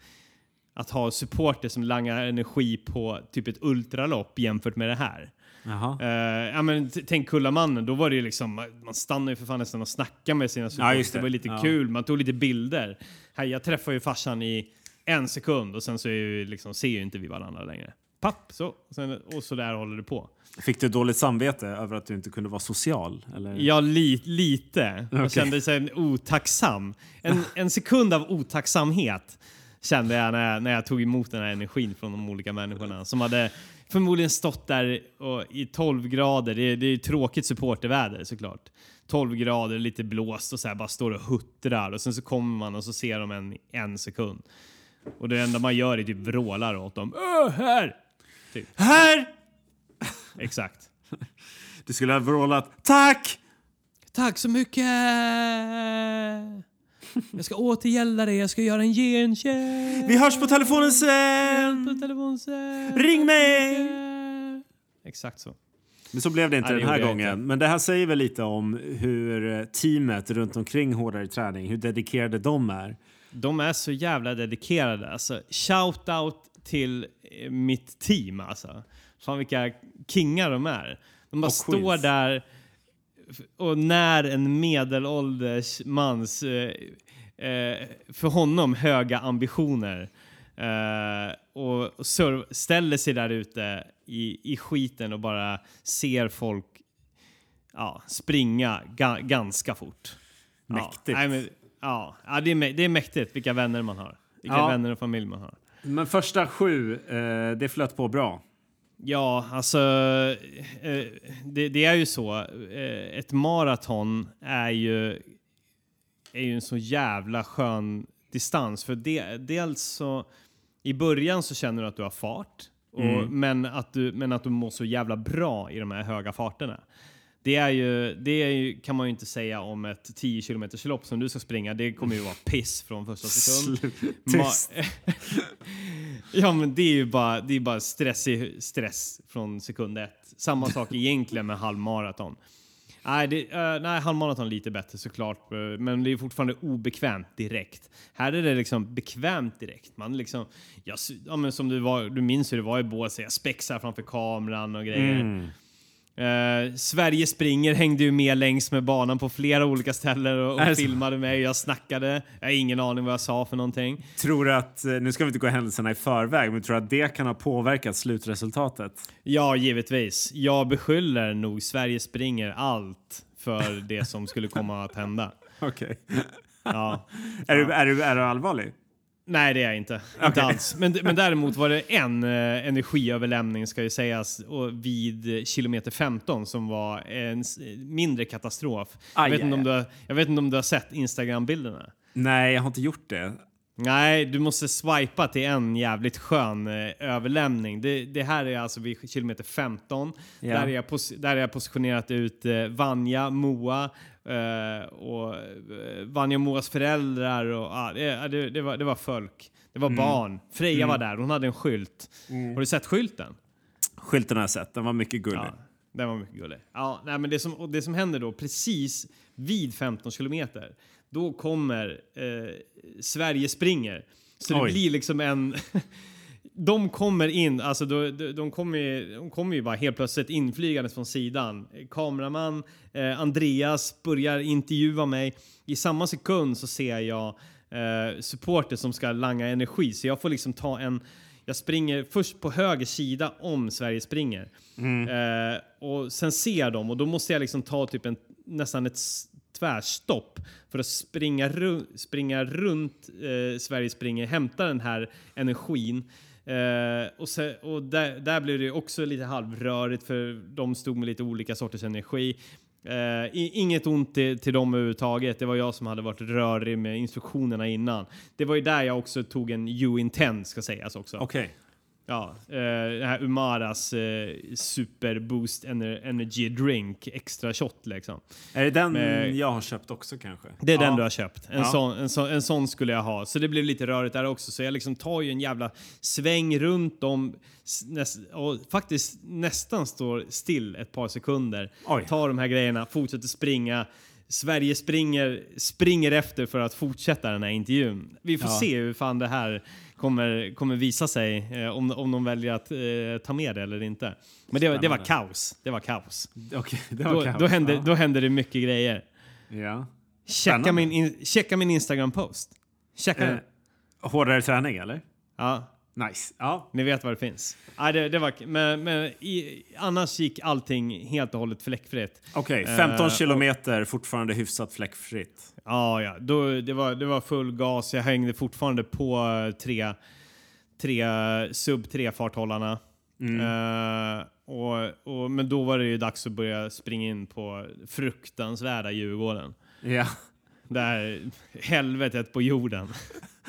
att ha supporter som langar energi på typ ett ultralopp jämfört med det här. Uh, ja, men tänk Kullamannen, då var det ju liksom, man stannade ju för fan nästan och snackade med sina supporters. just det. det. var lite Ja. kul, man tog lite bilder. Här, jag träffade ju farsan i en sekund och sen så ju liksom, ser ju inte vi varandra längre. Papp, så. Och, sen, och så där håller det på. Fick du dåligt samvete över att du inte kunde vara social? Eller? Ja, li, lite. Jag Okej. kände sig otacksam. En, en sekund av otacksamhet kände jag när, jag när jag tog emot den här energin från de olika människorna som hade förmodligen stått där och, i 12 grader. Det är, det är tråkigt supporterväder såklart. 12 grader, lite blåst och så här bara står och huttrar och sen så kommer man och så ser de en en sekund. Och det enda man gör är typ vrålar åt dem. Öh, här! Här! <laughs> Exakt. Du skulle ha vrålat tack! Tack så mycket! Jag ska återgälda dig, jag ska göra en gentjänst. Vi hörs på telefonen sen! på telefon sen. Ring mig! Exakt så. Men så blev det inte Nej, den här gången. inte. Men det här säger väl lite om hur eh, teamet runt omkring hårdare träning, hur dedikerade de är. De är så jävla dedikerade. Alltså, shout out till eh, mitt team alltså. Fan vilka kingar de är. De bara står där och när en medelålders mans, eh, eh, för honom höga ambitioner eh, och serv- ställer sig där ute i, i skiten och bara ser folk ja, springa ga, ganska fort. Mäktigt. Ja, nej, men, ja, det, är, det är mäktigt vilka vänner man har. Vilka Ja. vänner och familj man har. Men första sju, eh, det flöt på bra. Ja, alltså eh, det, det är ju så. Eh, ett maraton är ju, är ju en så jävla skön distans. För det, dels så i början så känner du att du har fart. Och, men, att du, men att du mår så jävla bra i de här höga farterna. Det, är ju, det är ju, kan man ju inte säga om ett 10 km lopp som du ska springa. Det kommer ju vara piss från första sekund. <laughs> Ja men det är ju bara, det är bara stress, i, stress från sekund ett. Samma <laughs> sak egentligen med halvmaraton. Nej, det, eh, nej, halvmaraton lite bättre såklart, eh, men det är fortfarande obekvämt direkt. Här är det liksom bekvämt direkt. Man liksom, jag, ja, men som du, var, du minns hur det var i Båstad, jag spexar framför kameran och grejer. Mm. Eh, Sverige springer hängde ju med längs med banan på flera olika ställen och, och filmade mig. Jag snackade. Jag har ingen aning vad jag sa för någonting. Tror du att, eh, nu ska vi inte gå händelserna i förväg, men tror du att det kan ha påverkat slutresultatet? Ja, givetvis. Jag beskyller nog Sverige springer allt för det som skulle komma att hända. <laughs> Okej. Ja. Är, du, är, du, är du allvarlig? Nej, det är jag inte. Inte alls. Men, men däremot var det en eh, energiöverlämning, ska ju sägas, och vid kilometer 15 som var en mindre katastrof. Aj, jag, vet inte om du har, jag vet inte om du har sett Instagram-bilderna? Nej, jag har inte gjort det. Nej, du måste swipa till en jävligt skön eh, överlämning. Det, det här är alltså vid kilometer 15. Ja. Där, är jag pos- där är jag positionerat ut eh, Vanja, Moa eh, och eh, Vanja Moas föräldrar. Och, ah, det, ja, det, det, var, det var folk. Det var barn. Freja var där. Hon hade en skylt. Har du sett skylten? Skylten har jag sett, den var mycket gullig. Ja, den var mycket gullig. Ja, nej, men det, som, och det som händer då precis vid 15 kilometer, då kommer eh, Sverige springer. Så det Oj. blir liksom en... <laughs> de kommer in, alltså då, de, de, kommer, ju- de kommer ju bara helt plötsligt inflygandes från sidan. Kameraman eh, Andreas börjar intervjua mig. I samma sekund så ser jag eh, supporter som ska langa energi, så jag får liksom ta en jag springer först på höger sida om Sverige springer. Eh, och sen ser jag dem och då måste jag liksom ta typ en, nästan ett tvärstopp för att springa, ru- springa runt eh, Sverige springer, hämta den här energin. Eh, och se, och där, där blev det också lite halvrörigt för de stod med lite olika sorters energi. Eh, inget ont till, till dem överhuvudtaget. Det var jag som hade varit rörig med instruktionerna innan. Det var ju där jag också tog en U-intent ska sägas också. Okej. Ja, eh, den här Umaras eh, Super Boost ener Energy Drink extra shot liksom. Är det den Med- jag har köpt också kanske? Det är den Ja. du har köpt. En, Ja. sån, en, sån, en sån skulle jag ha. Så det blev lite rörigt där också. Så jag liksom tar ju en jävla sväng runt om och faktiskt nästan står still ett par sekunder. Oj. Tar de här grejerna, fortsätter springa. Sverige springer, springer efter för att fortsätta den här intervjun. Vi får Ja. se hur fan det här kommer, kommer visa sig, eh, om, om de väljer att eh, ta med det eller inte. Men det, var- det var kaos. Det var kaos. Okej, <laughs> det var Då, kaos. då, hände, ja. då hände det mycket grejer. Ja. Checka min, in, checka min Instagram-post. Checka Eh, den. hårdare träning eller? Ja, Nice. Ja. ni vet var det finns. Ja, det, det var, men men i, annars gick allting helt och hållet fläckfritt. Okej, 15 Eh, kilometer fortfarande hyfsat fläckfritt. Ja, ja. Då, det, var, det var full gas. Jag hängde fortfarande på eh, tre, tre sub 3 farthållarna. Mm. Eh, och, och, men då var det ju dags att börja springa in på fruktansvärda Djurgården. Ja. Där helvetet på jorden. <laughs>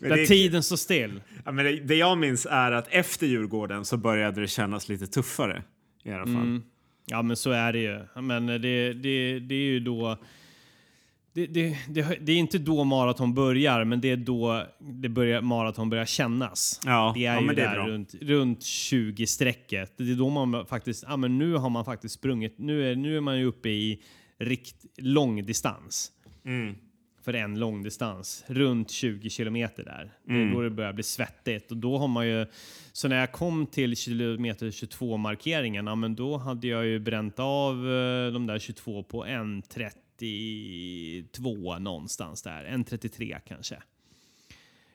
Där det, tiden står still. ja, men det, det jag minns är att efter Djurgården så började det kännas lite tuffare. I alla fall. Mm. Ja, men så är det ju. Men det, det, det är ju då... Det, det, det, det är inte då maraton börjar, men det är då det börjar, maraton börjar kännas. Ja, Det är ja, ju är där bra. runt, runt 20-strecket. Det är då man faktiskt... Ja, men nu har man faktiskt sprungit. Nu är, nu är man ju uppe i rikt, lång distans. Mm. För en lång distans. Runt 20 kilometer där. Det är Mm. då det börjar bli svettigt. Och då har man ju... Så när jag kom till kilometer 22-markeringen, ja, men då hade jag ju bränt av eh, de där 22 på 1.32 någonstans där. 1.33 kanske.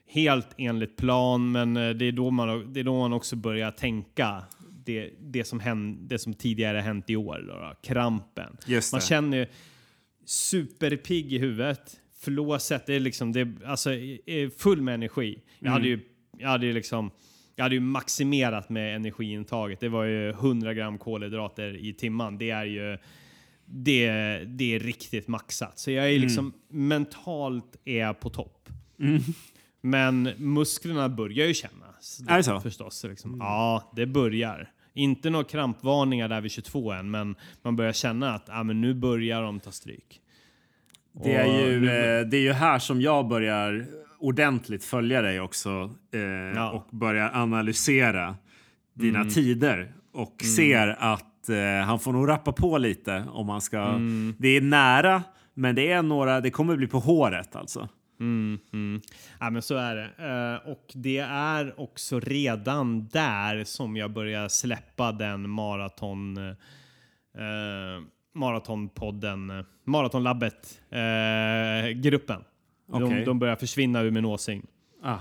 Helt enligt plan, men eh, det är då man, det är då man också börjar tänka det, det, som, händ, det som tidigare hänt i år. Då, då, krampen. Man känner ju superpigg i huvudet. Flåset det är liksom det, är- alltså, är full med energi. Jag hade ju, jag hade ju liksom jag hade ju maximerat med energiintaget. Det var ju 100 gram kolhydrater i timman. Det är ju det, det är riktigt maxat. Så jag är liksom mentalt är på topp. Men musklerna börjar ju kännas. Är det så? Förstås. Liksom. Ja, det börjar. Inte några krampvarningar där vid 22 än, men man börjar känna att ah, men nu börjar de ta stryk. Det är, Och ju, nu- eh, det är ju här som jag börjar ordentligt följa dig också eh, och börjar analysera dina Mm. tider och ser att eh, han får nog rappa på lite om han ska. Mm. Det är nära, men det är några. Det kommer bli på håret alltså. Mm, mm. Ja, men så är det. Eh, och det är också redan där som jag börjar släppa den maraton... Eh, maratonpodden, eh, Maratonlabbet eh, gruppen. De, de börjar försvinna ur min åsyn. Ah.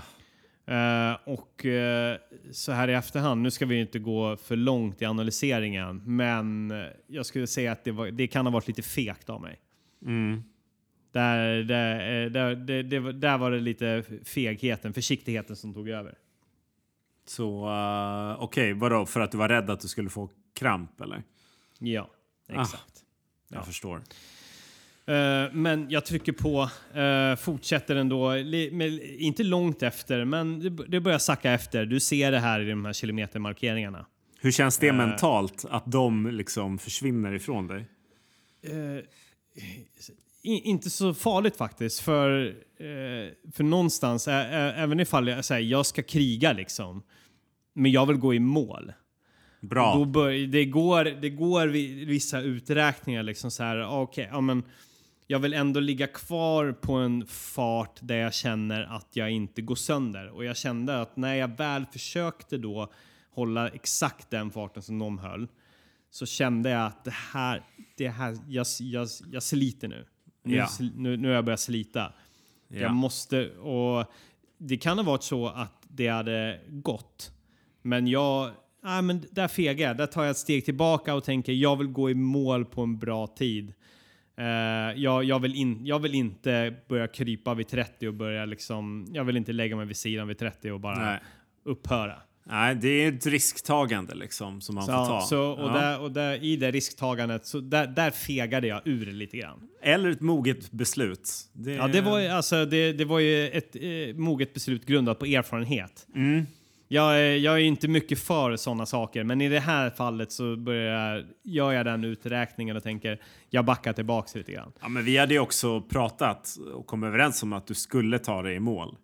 Eh, och eh, så här i efterhand, nu ska vi inte gå för långt i analyseringen, men jag skulle säga att det, var, det kan ha varit lite fegt av mig. Mm. Där, där, eh, där, var- där var det lite fegheten, försiktigheten som tog över. Så uh, okej, vadå? För att du var rädd att du skulle få kramp eller? Ja, exakt. Jag Ja. förstår. Eh, men jag trycker på, uh, fortsätter ändå, inte långt efter, men det, börjar sacka efter. Du ser det här i de här kilometermarkeringarna. Hur känns det Eh. mentalt att de liksom försvinner ifrån dig? Eh, inte så farligt faktiskt. För, eh, för någonstans, även ifall jag, så här, jag ska kriga liksom, men jag vill gå i mål. Bra. Då bör, det, går, det går vi- vissa uträkningar liksom så här, ah, okej, ja men jag vill ändå ligga kvar på en fart där jag känner att jag inte går sönder. Och jag kände att när jag väl försökte då hålla exakt den farten som de höll, så kände jag att det här, det här jag, jag, jag sliter nu. Nu, sl- nu, nu har jag börjat slita. Ja. Jag måste, och det kan ha varit så att det hade gått. Men jag, nej men där fegar jag. Där tar jag ett steg tillbaka och tänker jag vill gå i mål på en bra tid. Eh, jag, jag, vill in, jag vill inte börja krypa vid 30 och börja liksom, jag vill inte lägga mig vid sidan vid 30 och bara Nej. upphöra. Nej, det är ett risktagande liksom som man Så, får ta. så, och Ja. där, och där, i det risktagandet, så där, där fegade jag ur lite grann. Eller ett moget beslut. Det, Ja, det var, alltså, det, det var ju ett eh, moget beslut grundat på erfarenhet. Mm. Jag, är- jag är inte mycket för sådana saker, men i det här fallet så börjar jag, gör jag den uträkningen och tänker jag backar tillbaks lite grann. Ja, men vi hade ju också pratat och kom överens om att du skulle ta dig i mål.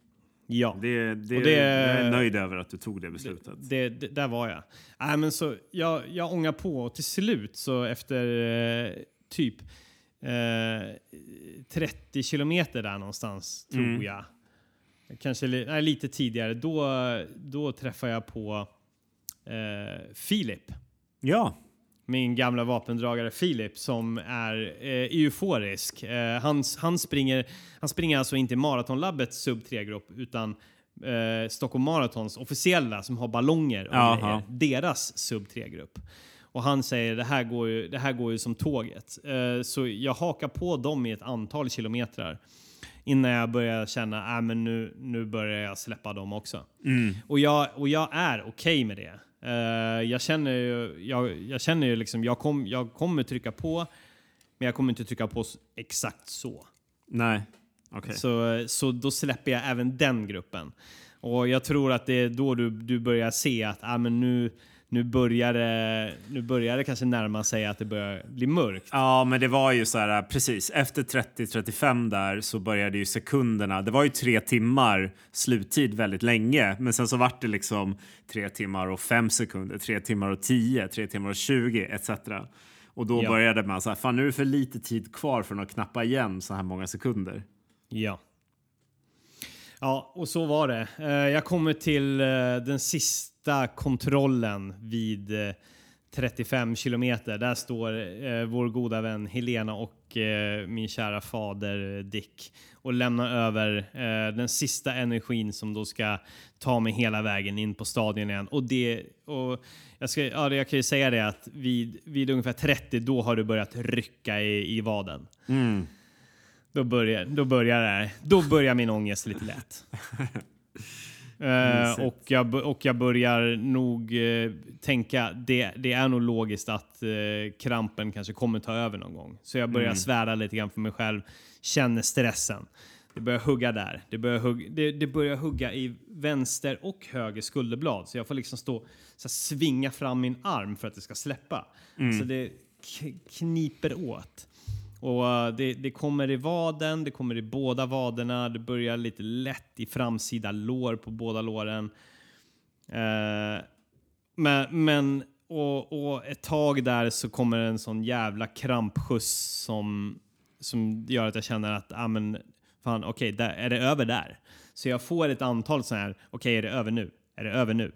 Ja, Det, det, Och det- Jag är nöjd över att du tog det beslutet. det, det, där var jag. Nej, men så jag, jag ångar på och till slut så efter eh, typ eh, 30 kilometer där någonstans, tror Mm. jag. Kanske nej, lite tidigare. Då, då träffade jag på eh, Filip. Ja, Min gamla vapendragare Filip som är eh, euforisk. Eh, han, han, springer, han springer alltså inte Maratonlabbets sub 3-grupp utan eh, Stockholm Marathons officiella som har ballonger och Jaha. grejer, deras sub 3-grupp. Och han säger det här går ju, det här går ju som tåget. Eh, så jag hakar på dem i ett antal kilometrar innan jag börjar känna att men nu, nu börjar jag släppa dem också. Och, jag, och jag är okej med det. Eh, jag känner ju, jag, jag känner ju liksom, jag, kom, jag kommer trycka på, men jag kommer inte trycka på exakt så. nej. Okej. Så, så då släpper jag även den gruppen. Och jag tror att det är då du, du börjar se att ah, men nu, nu, börjar det, nu börjar det kanske närma sig att det börjar bli mörkt. Ja, men det var ju så här, precis. Efter 30-35 där så började ju sekunderna. Det var ju tre timmar sluttid väldigt länge, men sen så vart det liksom tre timmar och fem sekunder, tre timmar och tio, tre timmar och 20 etc. Och då Ja. började man så här, fan nu är det för lite tid kvar för att knappa igen så här många sekunder. Ja. Ja, och så var det. Eh, jag kommer till eh, den sista kontrollen vid eh, 35 kilometer. Där står vår goda vän Helena och min kära fader Dick och lämnar över den sista energin som då ska ta mig hela vägen in på stadion igen. Och det, och jag, ska, ja, jag kan ju säga det att vid, vid ungefär 30 då har du börjat rycka i, i vaden. Mm. Då börjar, då börjar det. Då börjar min ångest lite lätt. <laughs> Mysigt. och, jag, och jag börjar nog eh, tänka, det, det är nog logiskt att eh, krampen kanske kommer ta över någon gång. Så jag börjar svära lite grann för mig själv, känner stressen. Det börjar hugga där. Det börjar, hugga, det, det börjar hugga i vänster och höger skulderblad. Så jag får liksom stå så här, svinga fram min arm för att det ska släppa. Så det kniper åt. Och eh, det, det kommer i vaden, det kommer i båda vaderna, det börjar lite lätt i framsida lår på båda låren. Eh, men, men och, och ett tag där så kommer en sån jävla krampskjuts som, som gör att jag känner att, ah, men, fan okej, där, är det över där? Så jag får ett antal så här, okej är det över nu? Är det över nu?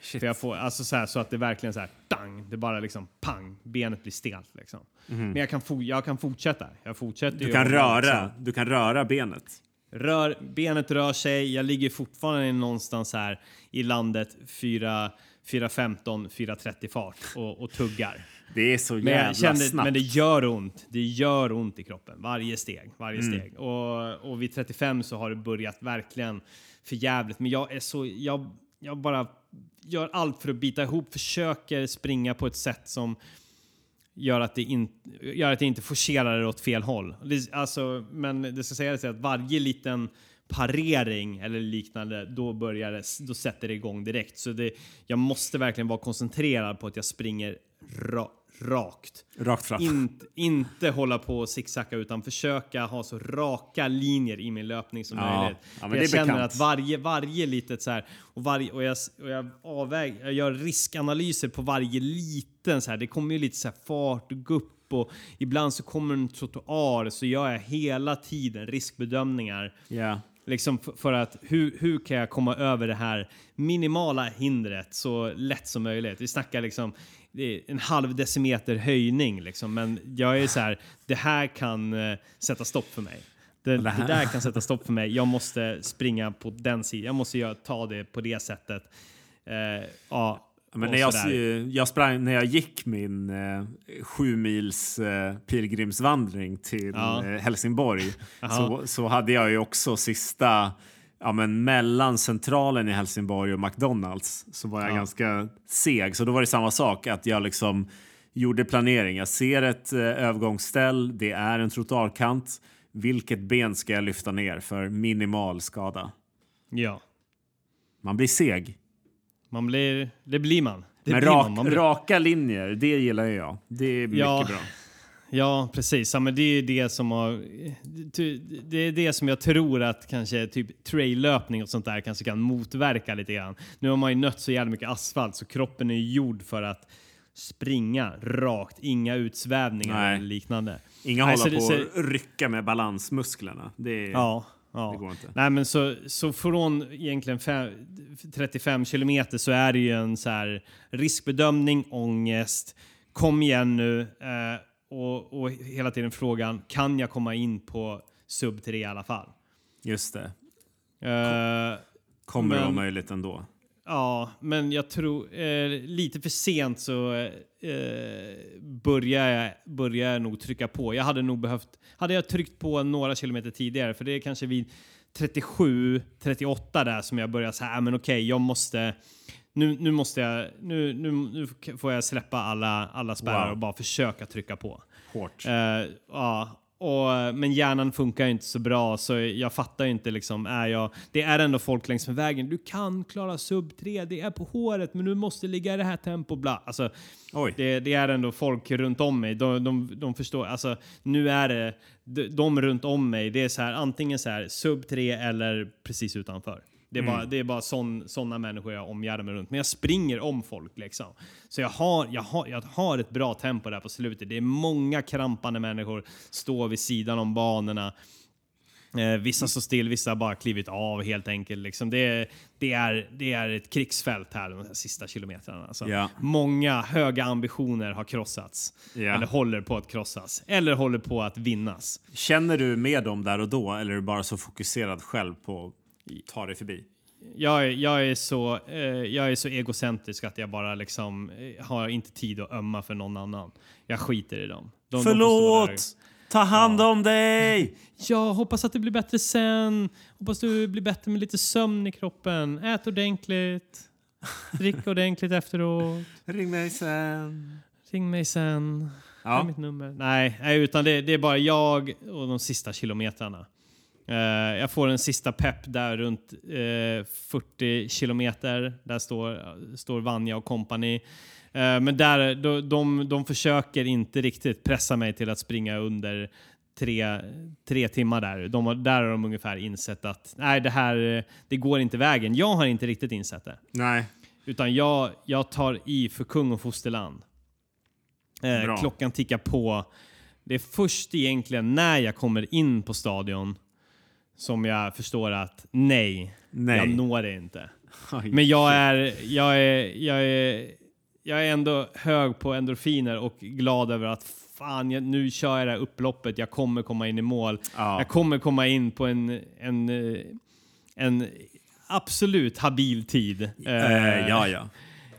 Shit. För jag får, alltså så, här, så att det verkligen så här, dang, det bara liksom pang, benet blir stelt liksom. Men jag kan, jag kan fortsätta. Jag fortsätter Du kan röra, du kan röra benet. Rör, benet rör sig, jag ligger fortfarande någonstans här i landet 4, 4.15, 4.30 fart och, och tuggar. Det är så Men, jävla jag kände, snabbt. men det gör ont. Det gör ont i kroppen. Varje steg. Varje Mm. steg. Och, och vid 35 så har det börjat verkligen för jävligt. Men jag är så... Jag, jag bara gör allt för att bita ihop. Försöker springa på ett sätt som gör att det, in, gör att det inte forcerar det åt fel håll. Det, alltså, men det ska sägas att varje liten parering eller liknande, då, börjar det, då sätter det igång direkt. Så det, jag måste verkligen vara koncentrerad på att jag springer rakt rakt. Rakt fram. Inte, inte hålla på och zigzacka utan försöka ha så raka linjer i min löpning som Ja, möjligt. ja, jag känner bekant. att varje, varje litet så här och, varje, och, jag, och jag, avväg, jag gör riskanalyser på varje liten så här. Det kommer ju lite så här fart och gupp och ibland så kommer en trottoar så gör jag hela tiden riskbedömningar. Ja. Liksom för att hur, hur kan jag komma över det här minimala hindret så lätt som möjligt? Vi snackar liksom en halv decimeter höjning liksom, men jag är så här, det här kan eh, sätta stopp för mig. Det, det, där kan sätta stopp för mig. Jag måste springa på den sidan. Jag måste göra, ta det på det sättet. Eh, ja, Men när jag, jag sprang, när jag gick min eh, sju mils eh, pilgrimsvandring till Ja. eh, Helsingborg <laughs> så, så hade jag ju också sista, ja men mellan centralen i Helsingborg och McDonalds så var jag Ja. ganska seg. Så då var det samma sak att jag liksom gjorde planering. Jag ser ett eh, övergångsställ, det är en trottoarkant. Vilket ben ska jag lyfta ner för minimal skada? Ja, Man blir seg. Man blir, det blir man. Det Men blir rak, man. man blir, raka linjer, det gillar jag. Det är mycket Ja. bra. Ja, precis. Ja, men det är det som har... Det är det som jag tror att kanske typ traillöpning och sånt där kanske kan motverka lite grann. Nu har man ju nött så jävla mycket asfalt så kroppen är gjord för att springa rakt, inga utsvävningar Nej. eller liknande. Inga Nej, hålla så på och rycka med balansmusklerna. Det, är, Ja, ja. det går inte. Nej, men så, så från egentligen fem, 35 kilometer så är det ju en så här riskbedömning, ångest, kom igen nu eh, och, och hela tiden frågan, kan jag komma in på sub 3 i alla fall? Just det. Eh, Kommer det vara Men- möjligt ändå? Ja, men jag tror eh, lite för sent så eh, börjar, jag, börjar jag nog trycka på. Jag hade nog behövt, hade jag tryckt på några kilometer tidigare, för det är kanske vid 37, 38 där som jag börjar säga, men okej, jag måste, nu, nu måste jag, nu, nu, nu får jag släppa alla, alla spärrar Wow. och bara försöka trycka på. Hårt. Eh, ja, och, men hjärnan funkar ju inte så bra så jag fattar ju inte liksom, är jag, det är ändå folk längs med vägen, du kan klara sub 3, det är på håret men du måste ligga i det här tempo bla. Alltså, det, det är ändå folk runt om mig, de, de, de förstår, alltså nu är det, de, de runt om mig, det är så här antingen så här sub 3 eller precis utanför. Det är bara, det är bara sån, såna människor jag omgärdar mig runt. Men jag springer om folk liksom. Så jag har, jag, har, jag har ett bra tempo där på slutet. Det är många krampande människor står vid sidan om banorna. Eh, vissa står still, vissa har bara klivit av helt enkelt. Liksom. Det, är, det, är, det är ett krigsfält här de här sista kilometrarna. Alltså. Ja. Många höga ambitioner har krossats. Ja. Eller håller på att krossas. Eller håller på att vinnas. Känner du med dem där och då eller är du bara så fokuserad själv på ta dig förbi? Jag, är- jag, är så, eh, jag är så egocentrisk att jag bara liksom eh, har inte tid att ömma för någon annan. Jag skiter i dem. De, de. Förlåt! Ta hand om dig! <laughs> Ja, hoppas att det blir bättre sen. Hoppas du blir bättre med lite sömn i kroppen. Ät ordentligt. Drick <laughs> ordentligt efteråt. Ring mig sen. Ring mig sen. Här är Ja. mitt nummer. Nej, nej utan det, det är bara jag och de sista kilometrarna. Eh, jag får en sista pepp där runt eh, 40 kilometer. Där står, står Vanja och kompani. Eh, men där, de, de, de försöker inte riktigt pressa mig till att springa under tre, tre timmar där. De där har de ungefär insett att nej, det här eh, det går inte vägen. Jag har inte riktigt insett det. Nej. Utan jag, jag tar i för kung och fosterland. Eh, klockan tickar på. Det är först egentligen när jag kommer in på stadion som jag förstår att nej, Nej. jag når det inte. Oj, Men jag är, jag är, jag är, jag är ändå hög på endorfiner och glad över att fan, jag, nu kör jag det här upploppet. Jag kommer komma in i mål. Ja. Jag kommer komma in på en, en, eh, en absolut habil tid. Eh, ja, ja. <laughs>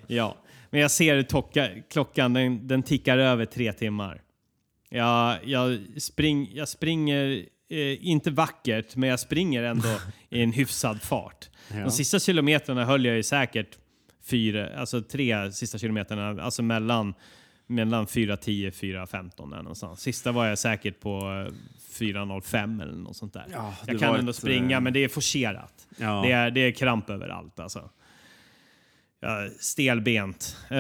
Ja, men jag ser tocka, klockan, den, den tickar över tre timmar. Jag, jag, spring, jag springer, eh, inte vackert, men jag springer ändå <laughs> i en hyfsad fart. Ja. De sista kilometrarna höll jag ju säkert fyra, alltså tre sista kilometrarna, alltså mellan, mellan 4.10 och 4.15 där någonstans. Sista var jag säkert på eh, 4.05 eller något sånt där. Ja, jag kan ändå ett, springa, eh, men det är forcerat. Ja. Det, är, det är kramp överallt alltså. Ja, stelbent. Eh,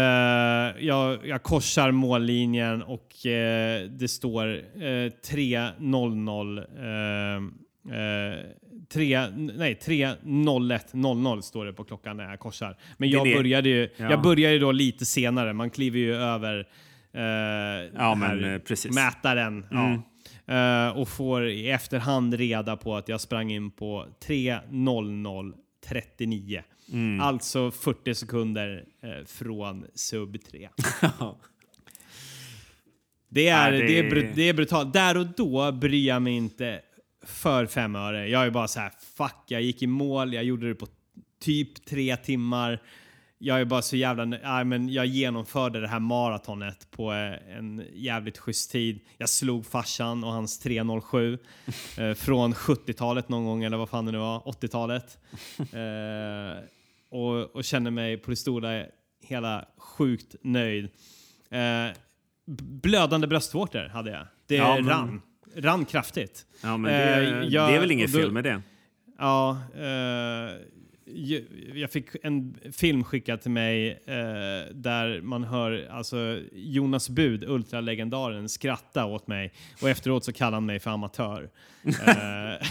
jag, jag korsar mållinjen och eh, det står uh, 3.00. Uh, uh, 3, nej, 3.01.00 står det på klockan när jag korsar. Men jag började ju, Ja. jag började ju då lite senare. Man kliver ju över uh, Ja, men, eh, mätaren. Mm. Ja. Eh, och får i efterhand reda på att jag sprang in på 3.00.39. Mm. Alltså 40 sekunder eh, från sub 3. <laughs> Det är, Ja, det- det... är, det är brutalt. Där och då bryr jag mig inte för fem öre. Jag är bara så här, fuck, jag gick i mål, jag gjorde det på typ tre timmar. Jag är bara så jävla... Ja, men jag genomförde det här maratonet på eh, en jävligt schysst tid. Jag slog farsan och hans 3.07 <laughs> eh, från 70-talet någon gång, eller vad fan det nu var, 80-talet. <laughs> Eh, och, och känner mig på det stora hela sjukt nöjd. Eh, blödande bröstvårtor hade jag. Det Ja, men- rann. Rann kraftigt. Ja, men det, Eh, jag- det är väl inget då- fel med det? Ja, eh, jag fick en film skickad till mig eh, där man hör alltså, Jonas Bud, ultralegendaren, skratta åt mig och efteråt så kallar han mig för amatör. <laughs> Eh,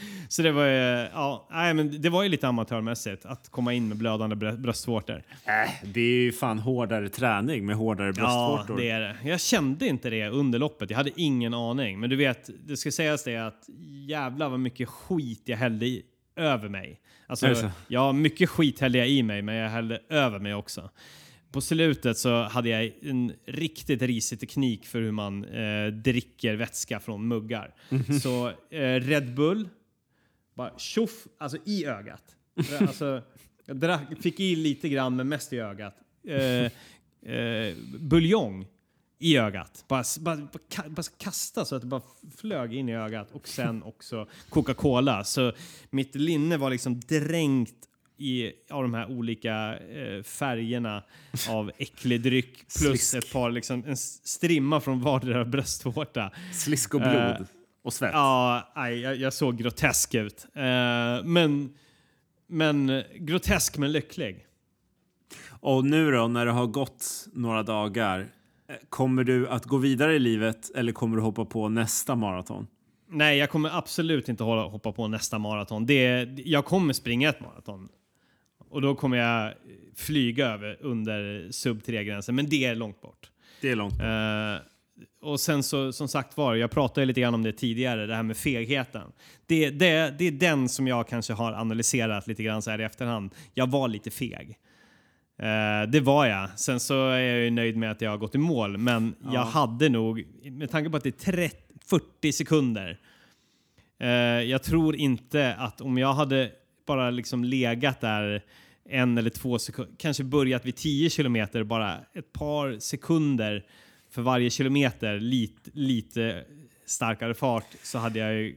<laughs> Så det var ju, ja, nej, men det var ju lite amatörmässigt att komma in med blödande brö- bröstvårtor. Äh, det är ju fan hårdare träning med hårdare Ja, bröstvårtor. det är det. Jag kände inte det under loppet. Jag hade ingen aning. Men du vet, det ska sägas det att jävla vad mycket skit jag hällde i, över mig. Alltså, ja, mycket skit hällde jag i mig, men jag hällde över mig också. På slutet så hade jag en riktigt risig teknik för hur man eh, dricker vätska från muggar. Mhm. Så eh, Red Bull, bara tjoff, alltså i ögat. Alltså, jag drack, fick i lite grann, men mest i ögat. Eh, eh, buljong i ögat. Bara, bara, bara, bara kasta så att det bara flög in i ögat. Och sen också Coca-Cola. Så mitt linne var liksom dränkt i av de här olika eh, färgerna av äcklig dryck plus Slisk. ett par, liksom, en strimma från vardera bröstvårta. Slisk och blod Eh, och svett. Ja, aj, jag, jag såg grotesk ut. Eh, men, men grotesk men lycklig. Och nu då, när det har gått några dagar, eh, kommer du att gå vidare i livet eller kommer du hoppa på nästa maraton? Nej, jag kommer absolut inte hoppa på nästa maraton. Det, jag kommer springa ett maraton. Och då kommer jag flyga över under sub 3-gränsen, men det är långt bort. Det är långt. Eh, och sen så, som sagt var, jag pratade lite grann om det tidigare, det här med fegheten. Det, det, det är den som jag kanske har analyserat lite grann så här i efterhand. Jag var lite feg. Eh, det var jag. Sen så är jag ju nöjd med att jag har gått i mål, men jag hade nog, med tanke på att det är 30, 40 sekunder, eh, jag tror inte att om jag hade bara liksom legat där en eller två sekunder, kanske börjat vid 10 kilometer, bara ett par sekunder för varje kilometer, lite, lite starkare fart, så hade jag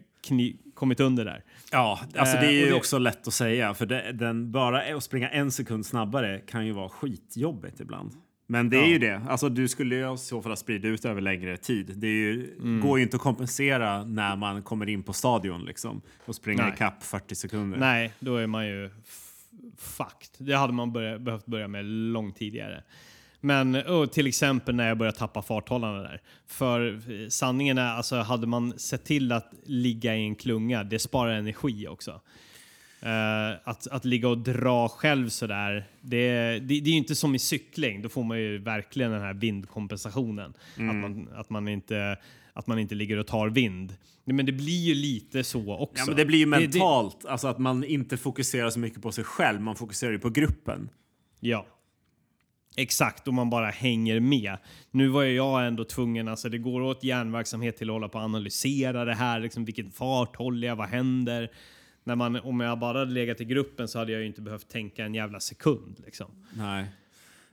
kommit under där. Ja, alltså det är Eh, ju och det- också lätt att säga för det, den, bara att springa en sekund snabbare kan ju vara skitjobbigt ibland. Men det är Ja. ju det. Alltså du skulle ju i så fall ha spridit ut över längre tid. Det ju, Mm. går ju inte att kompensera när man kommer in på stadion liksom och springer Nej. ikapp 40 sekunder. Nej, då är man ju fucked. Det hade man börja, behövt börja med långt tidigare. Men och till exempel när jag började tappa farthållarna där. För eh, sanningen är, alltså hade man sett till att ligga i en klunga, det sparar energi också. Eh, att, att ligga och dra själv sådär, det, det, det är ju inte som i cykling. Då får man ju verkligen den här vindkompensationen. Att, man, att, man inte, att man inte ligger och tar vind. Men det blir ju lite så också. Ja, men det blir ju Det- det- mentalt, alltså att man inte fokuserar så mycket på sig själv, man fokuserar ju på gruppen. Ja. Exakt, och man bara hänger med. Nu var ju jag ändå tvungen, alltså det går åt hjärnverksamhet till att hålla på och analysera det här, liksom vilken fart håller jag, vad händer? När man, om jag bara hade legat i gruppen så hade jag ju inte behövt tänka en jävla sekund. Liksom. Nej.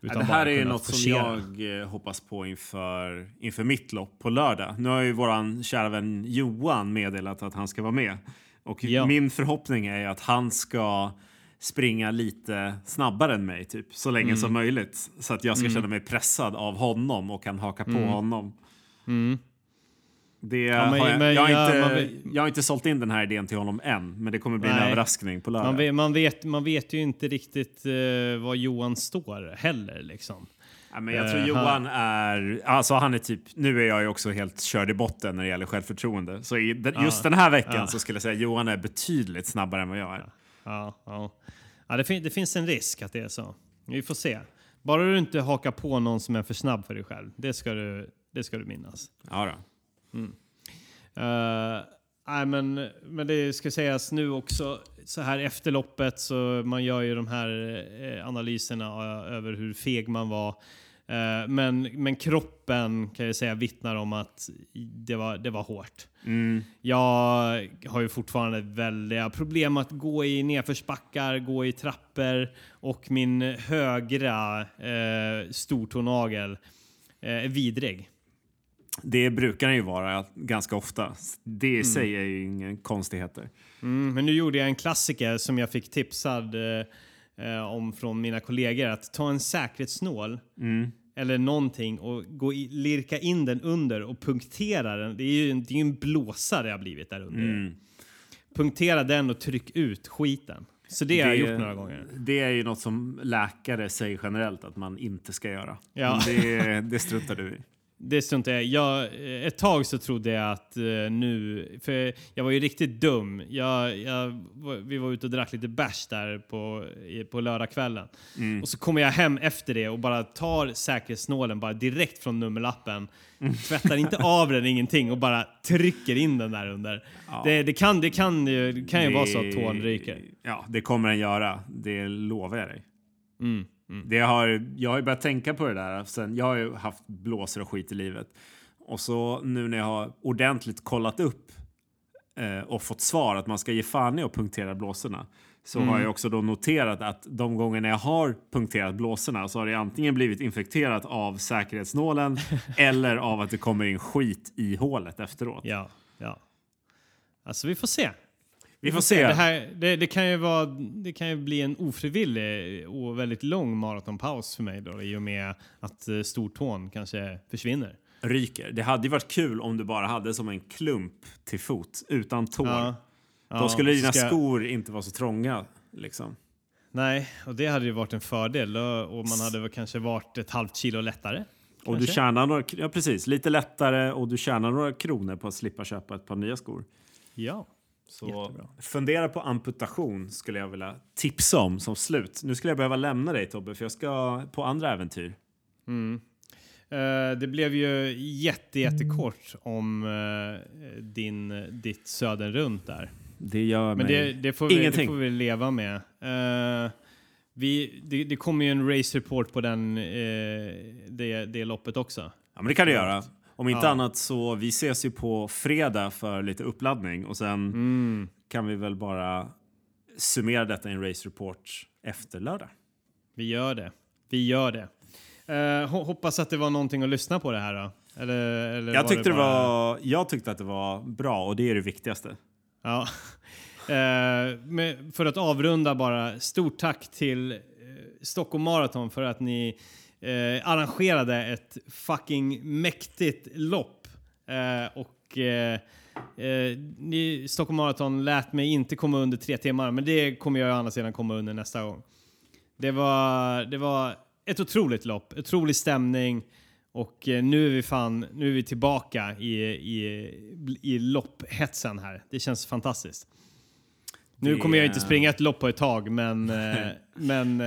Utan det här är ju något som forcera. jag eh, hoppas på inför, inför mitt lopp på lördag. Nu har ju våran kära vän Johan meddelat att han ska vara med. Och Ja. min förhoppning är att han ska springa lite snabbare än mig, typ så länge Mm. som möjligt. Så att jag ska känna mig pressad av honom och kan haka på honom. Det Mm. men- har jag, men jag, har ja, inte, man jag har inte sålt in den här idén till honom än, men det kommer bli en Nej. överraskning på lördag. Man vet, man, vet, man vet ju inte riktigt eh, var Johan står heller. Liksom. Ja, men jag tror Eh, Johan är... Alltså han är typ... Nu är jag ju också helt körd i botten när det gäller självförtroende. Så i den, just den här veckan så skulle jag säga Johan är betydligt snabbare än vad jag är. Ja, ja. ja det, fin- det finns en risk att det är så. Vi får se. Bara du inte hakar på någon som är för snabb för dig själv. Det ska du, det ska du minnas. Ja, då. Uh, nej, men, men det ska sägas nu också, så här efter loppet så man gör ju de här eh, analyserna eh, över hur feg man var. Eh, men, men kroppen kan jag säga vittnar om att det var, det var hårt. Mm. Jag har ju fortfarande väldiga problem att gå i nedförsbackar, gå i trappor och min högra eh, stortånagel eh, är vidrig. Det brukar den ju vara ganska ofta. Det i sig är ju ingen konstigheter. Mm, men nu gjorde jag en klassiker som jag fick tipsad eh, eh, om från mina kollegor. Att ta en säkerhetsnål eller någonting och gå i, lirka in den under och punktera den. Det är ju en, det är en blåsa det har blivit där under. Punktera den och tryck ut skiten. Så det, har jag gjort några gånger. Det är ju något som läkare säger generellt att man inte ska göra. Ja. Det, det struntar du i. det struntar jag jag eh, Ett tag så trodde jag att eh, nu... För jag var ju riktigt dum. Jag, jag, vi var ute och drack lite bärs där på, på lördagskvällen. Mm. Och så kommer jag hem efter det och bara tar säkerhetsnålen bara direkt från nummerlappen. Tvättar inte <laughs> av den, ingenting och bara trycker in den där under. Ja. Det, det, kan, det, kan, ju, det kan ju vara så att Det- tån ryker. Ja, det kommer den göra. Det lovar jag dig. Mm, mm. Det har, jag har ju börjat tänka på det där. Sen, jag har ju haft blåsor och skit i livet. Och så nu när jag har ordentligt kollat upp eh, och fått svar att man ska ge fan i att punktera blåsorna. Så Mm. har jag också då noterat att de gånger jag har punkterat blåsorna så har det antingen blivit infekterat av säkerhetsnålen <laughs> eller av att det kommer in skit i hålet efteråt. Ja, ja. Alltså vi får se. Vi får se. Det, här, det, det, kan ju vara, det kan ju bli en ofrivillig och väldigt lång maratonpaus för mig då, i och med att eh, stortån kanske försvinner. Ryker. Det hade ju varit kul om du bara hade som en klump till fot utan tår. Ja. Då Ja, skulle dina ska- skor inte vara så trånga. Liksom. Nej, och det hade ju varit en fördel och man hade väl kanske varit ett halvt kilo lättare. Och du tjänar några, ja, precis, lite lättare och du tjänar några kronor på att slippa köpa ett par nya skor. Ja. Så Jättebra. fundera på amputation skulle jag vilja tipsa om som slut. Nu skulle jag behöva lämna dig Tobbe för jag ska på andra äventyr. Mm. Eh, det blev ju jätte, jättekort om eh, din, ditt södern runt där. Det gör Men mig det, det, får vi, det ingenting. får vi leva med. Eh, vi, det, det kommer ju en race report på den, det, det loppet också. Ja, men det kan du göra. Om inte Ja. annat så vi ses ju på fredag för lite uppladdning och sen Mm. kan vi väl bara summera detta i en race report efter lördag. Vi gör det. Vi gör det. Eh, ho- hoppas att det var någonting att lyssna på det här då. Eller, eller Jag tyckte, det bara- var, jag tyckte att det var bra och det är det viktigaste. Ja. <laughs> Eh, men för att avrunda bara, stort tack till eh, Stockholm Marathon för att ni eh, arrangerade ett fucking mäktigt lopp. Eh, och eh, eh, Stockholm Marathon lät mig inte komma under tre timmar, men det kommer jag å andra sidan komma under nästa gång. Det var, det var ett otroligt lopp, otrolig stämning och eh, nu är vi fan, nu är vi tillbaka i, i, i lopphetsen här. Det känns fantastiskt. Nu kommer jag inte springa ett lopp på ett tag, men, eh, <laughs> men,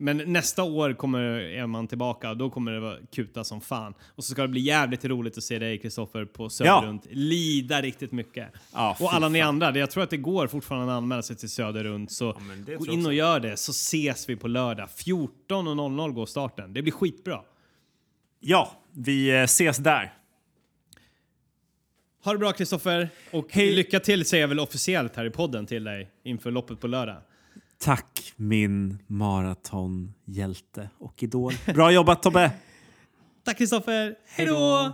men nästa år kommer är man tillbaka och då kommer det vara kuta som fan. Och så ska det bli jävligt roligt att se dig Kristoffer på Söderrunt lida riktigt mycket. Ja, fy och alla ni fan. andra, jag tror att det går fortfarande att anmäla sig till Söderrunt. Så Ja, gå in och gör det så ses vi på lördag. 14.00 går starten. Det blir skitbra. Ja, vi eh, ses där. Ha det bra Kristoffer och Hej. lycka till säger jag väl officiellt här i podden till dig inför loppet på lördag. Tack min maratonhjälte och idol. Bra jobbat Tobbe! Tack Kristoffer, hej då!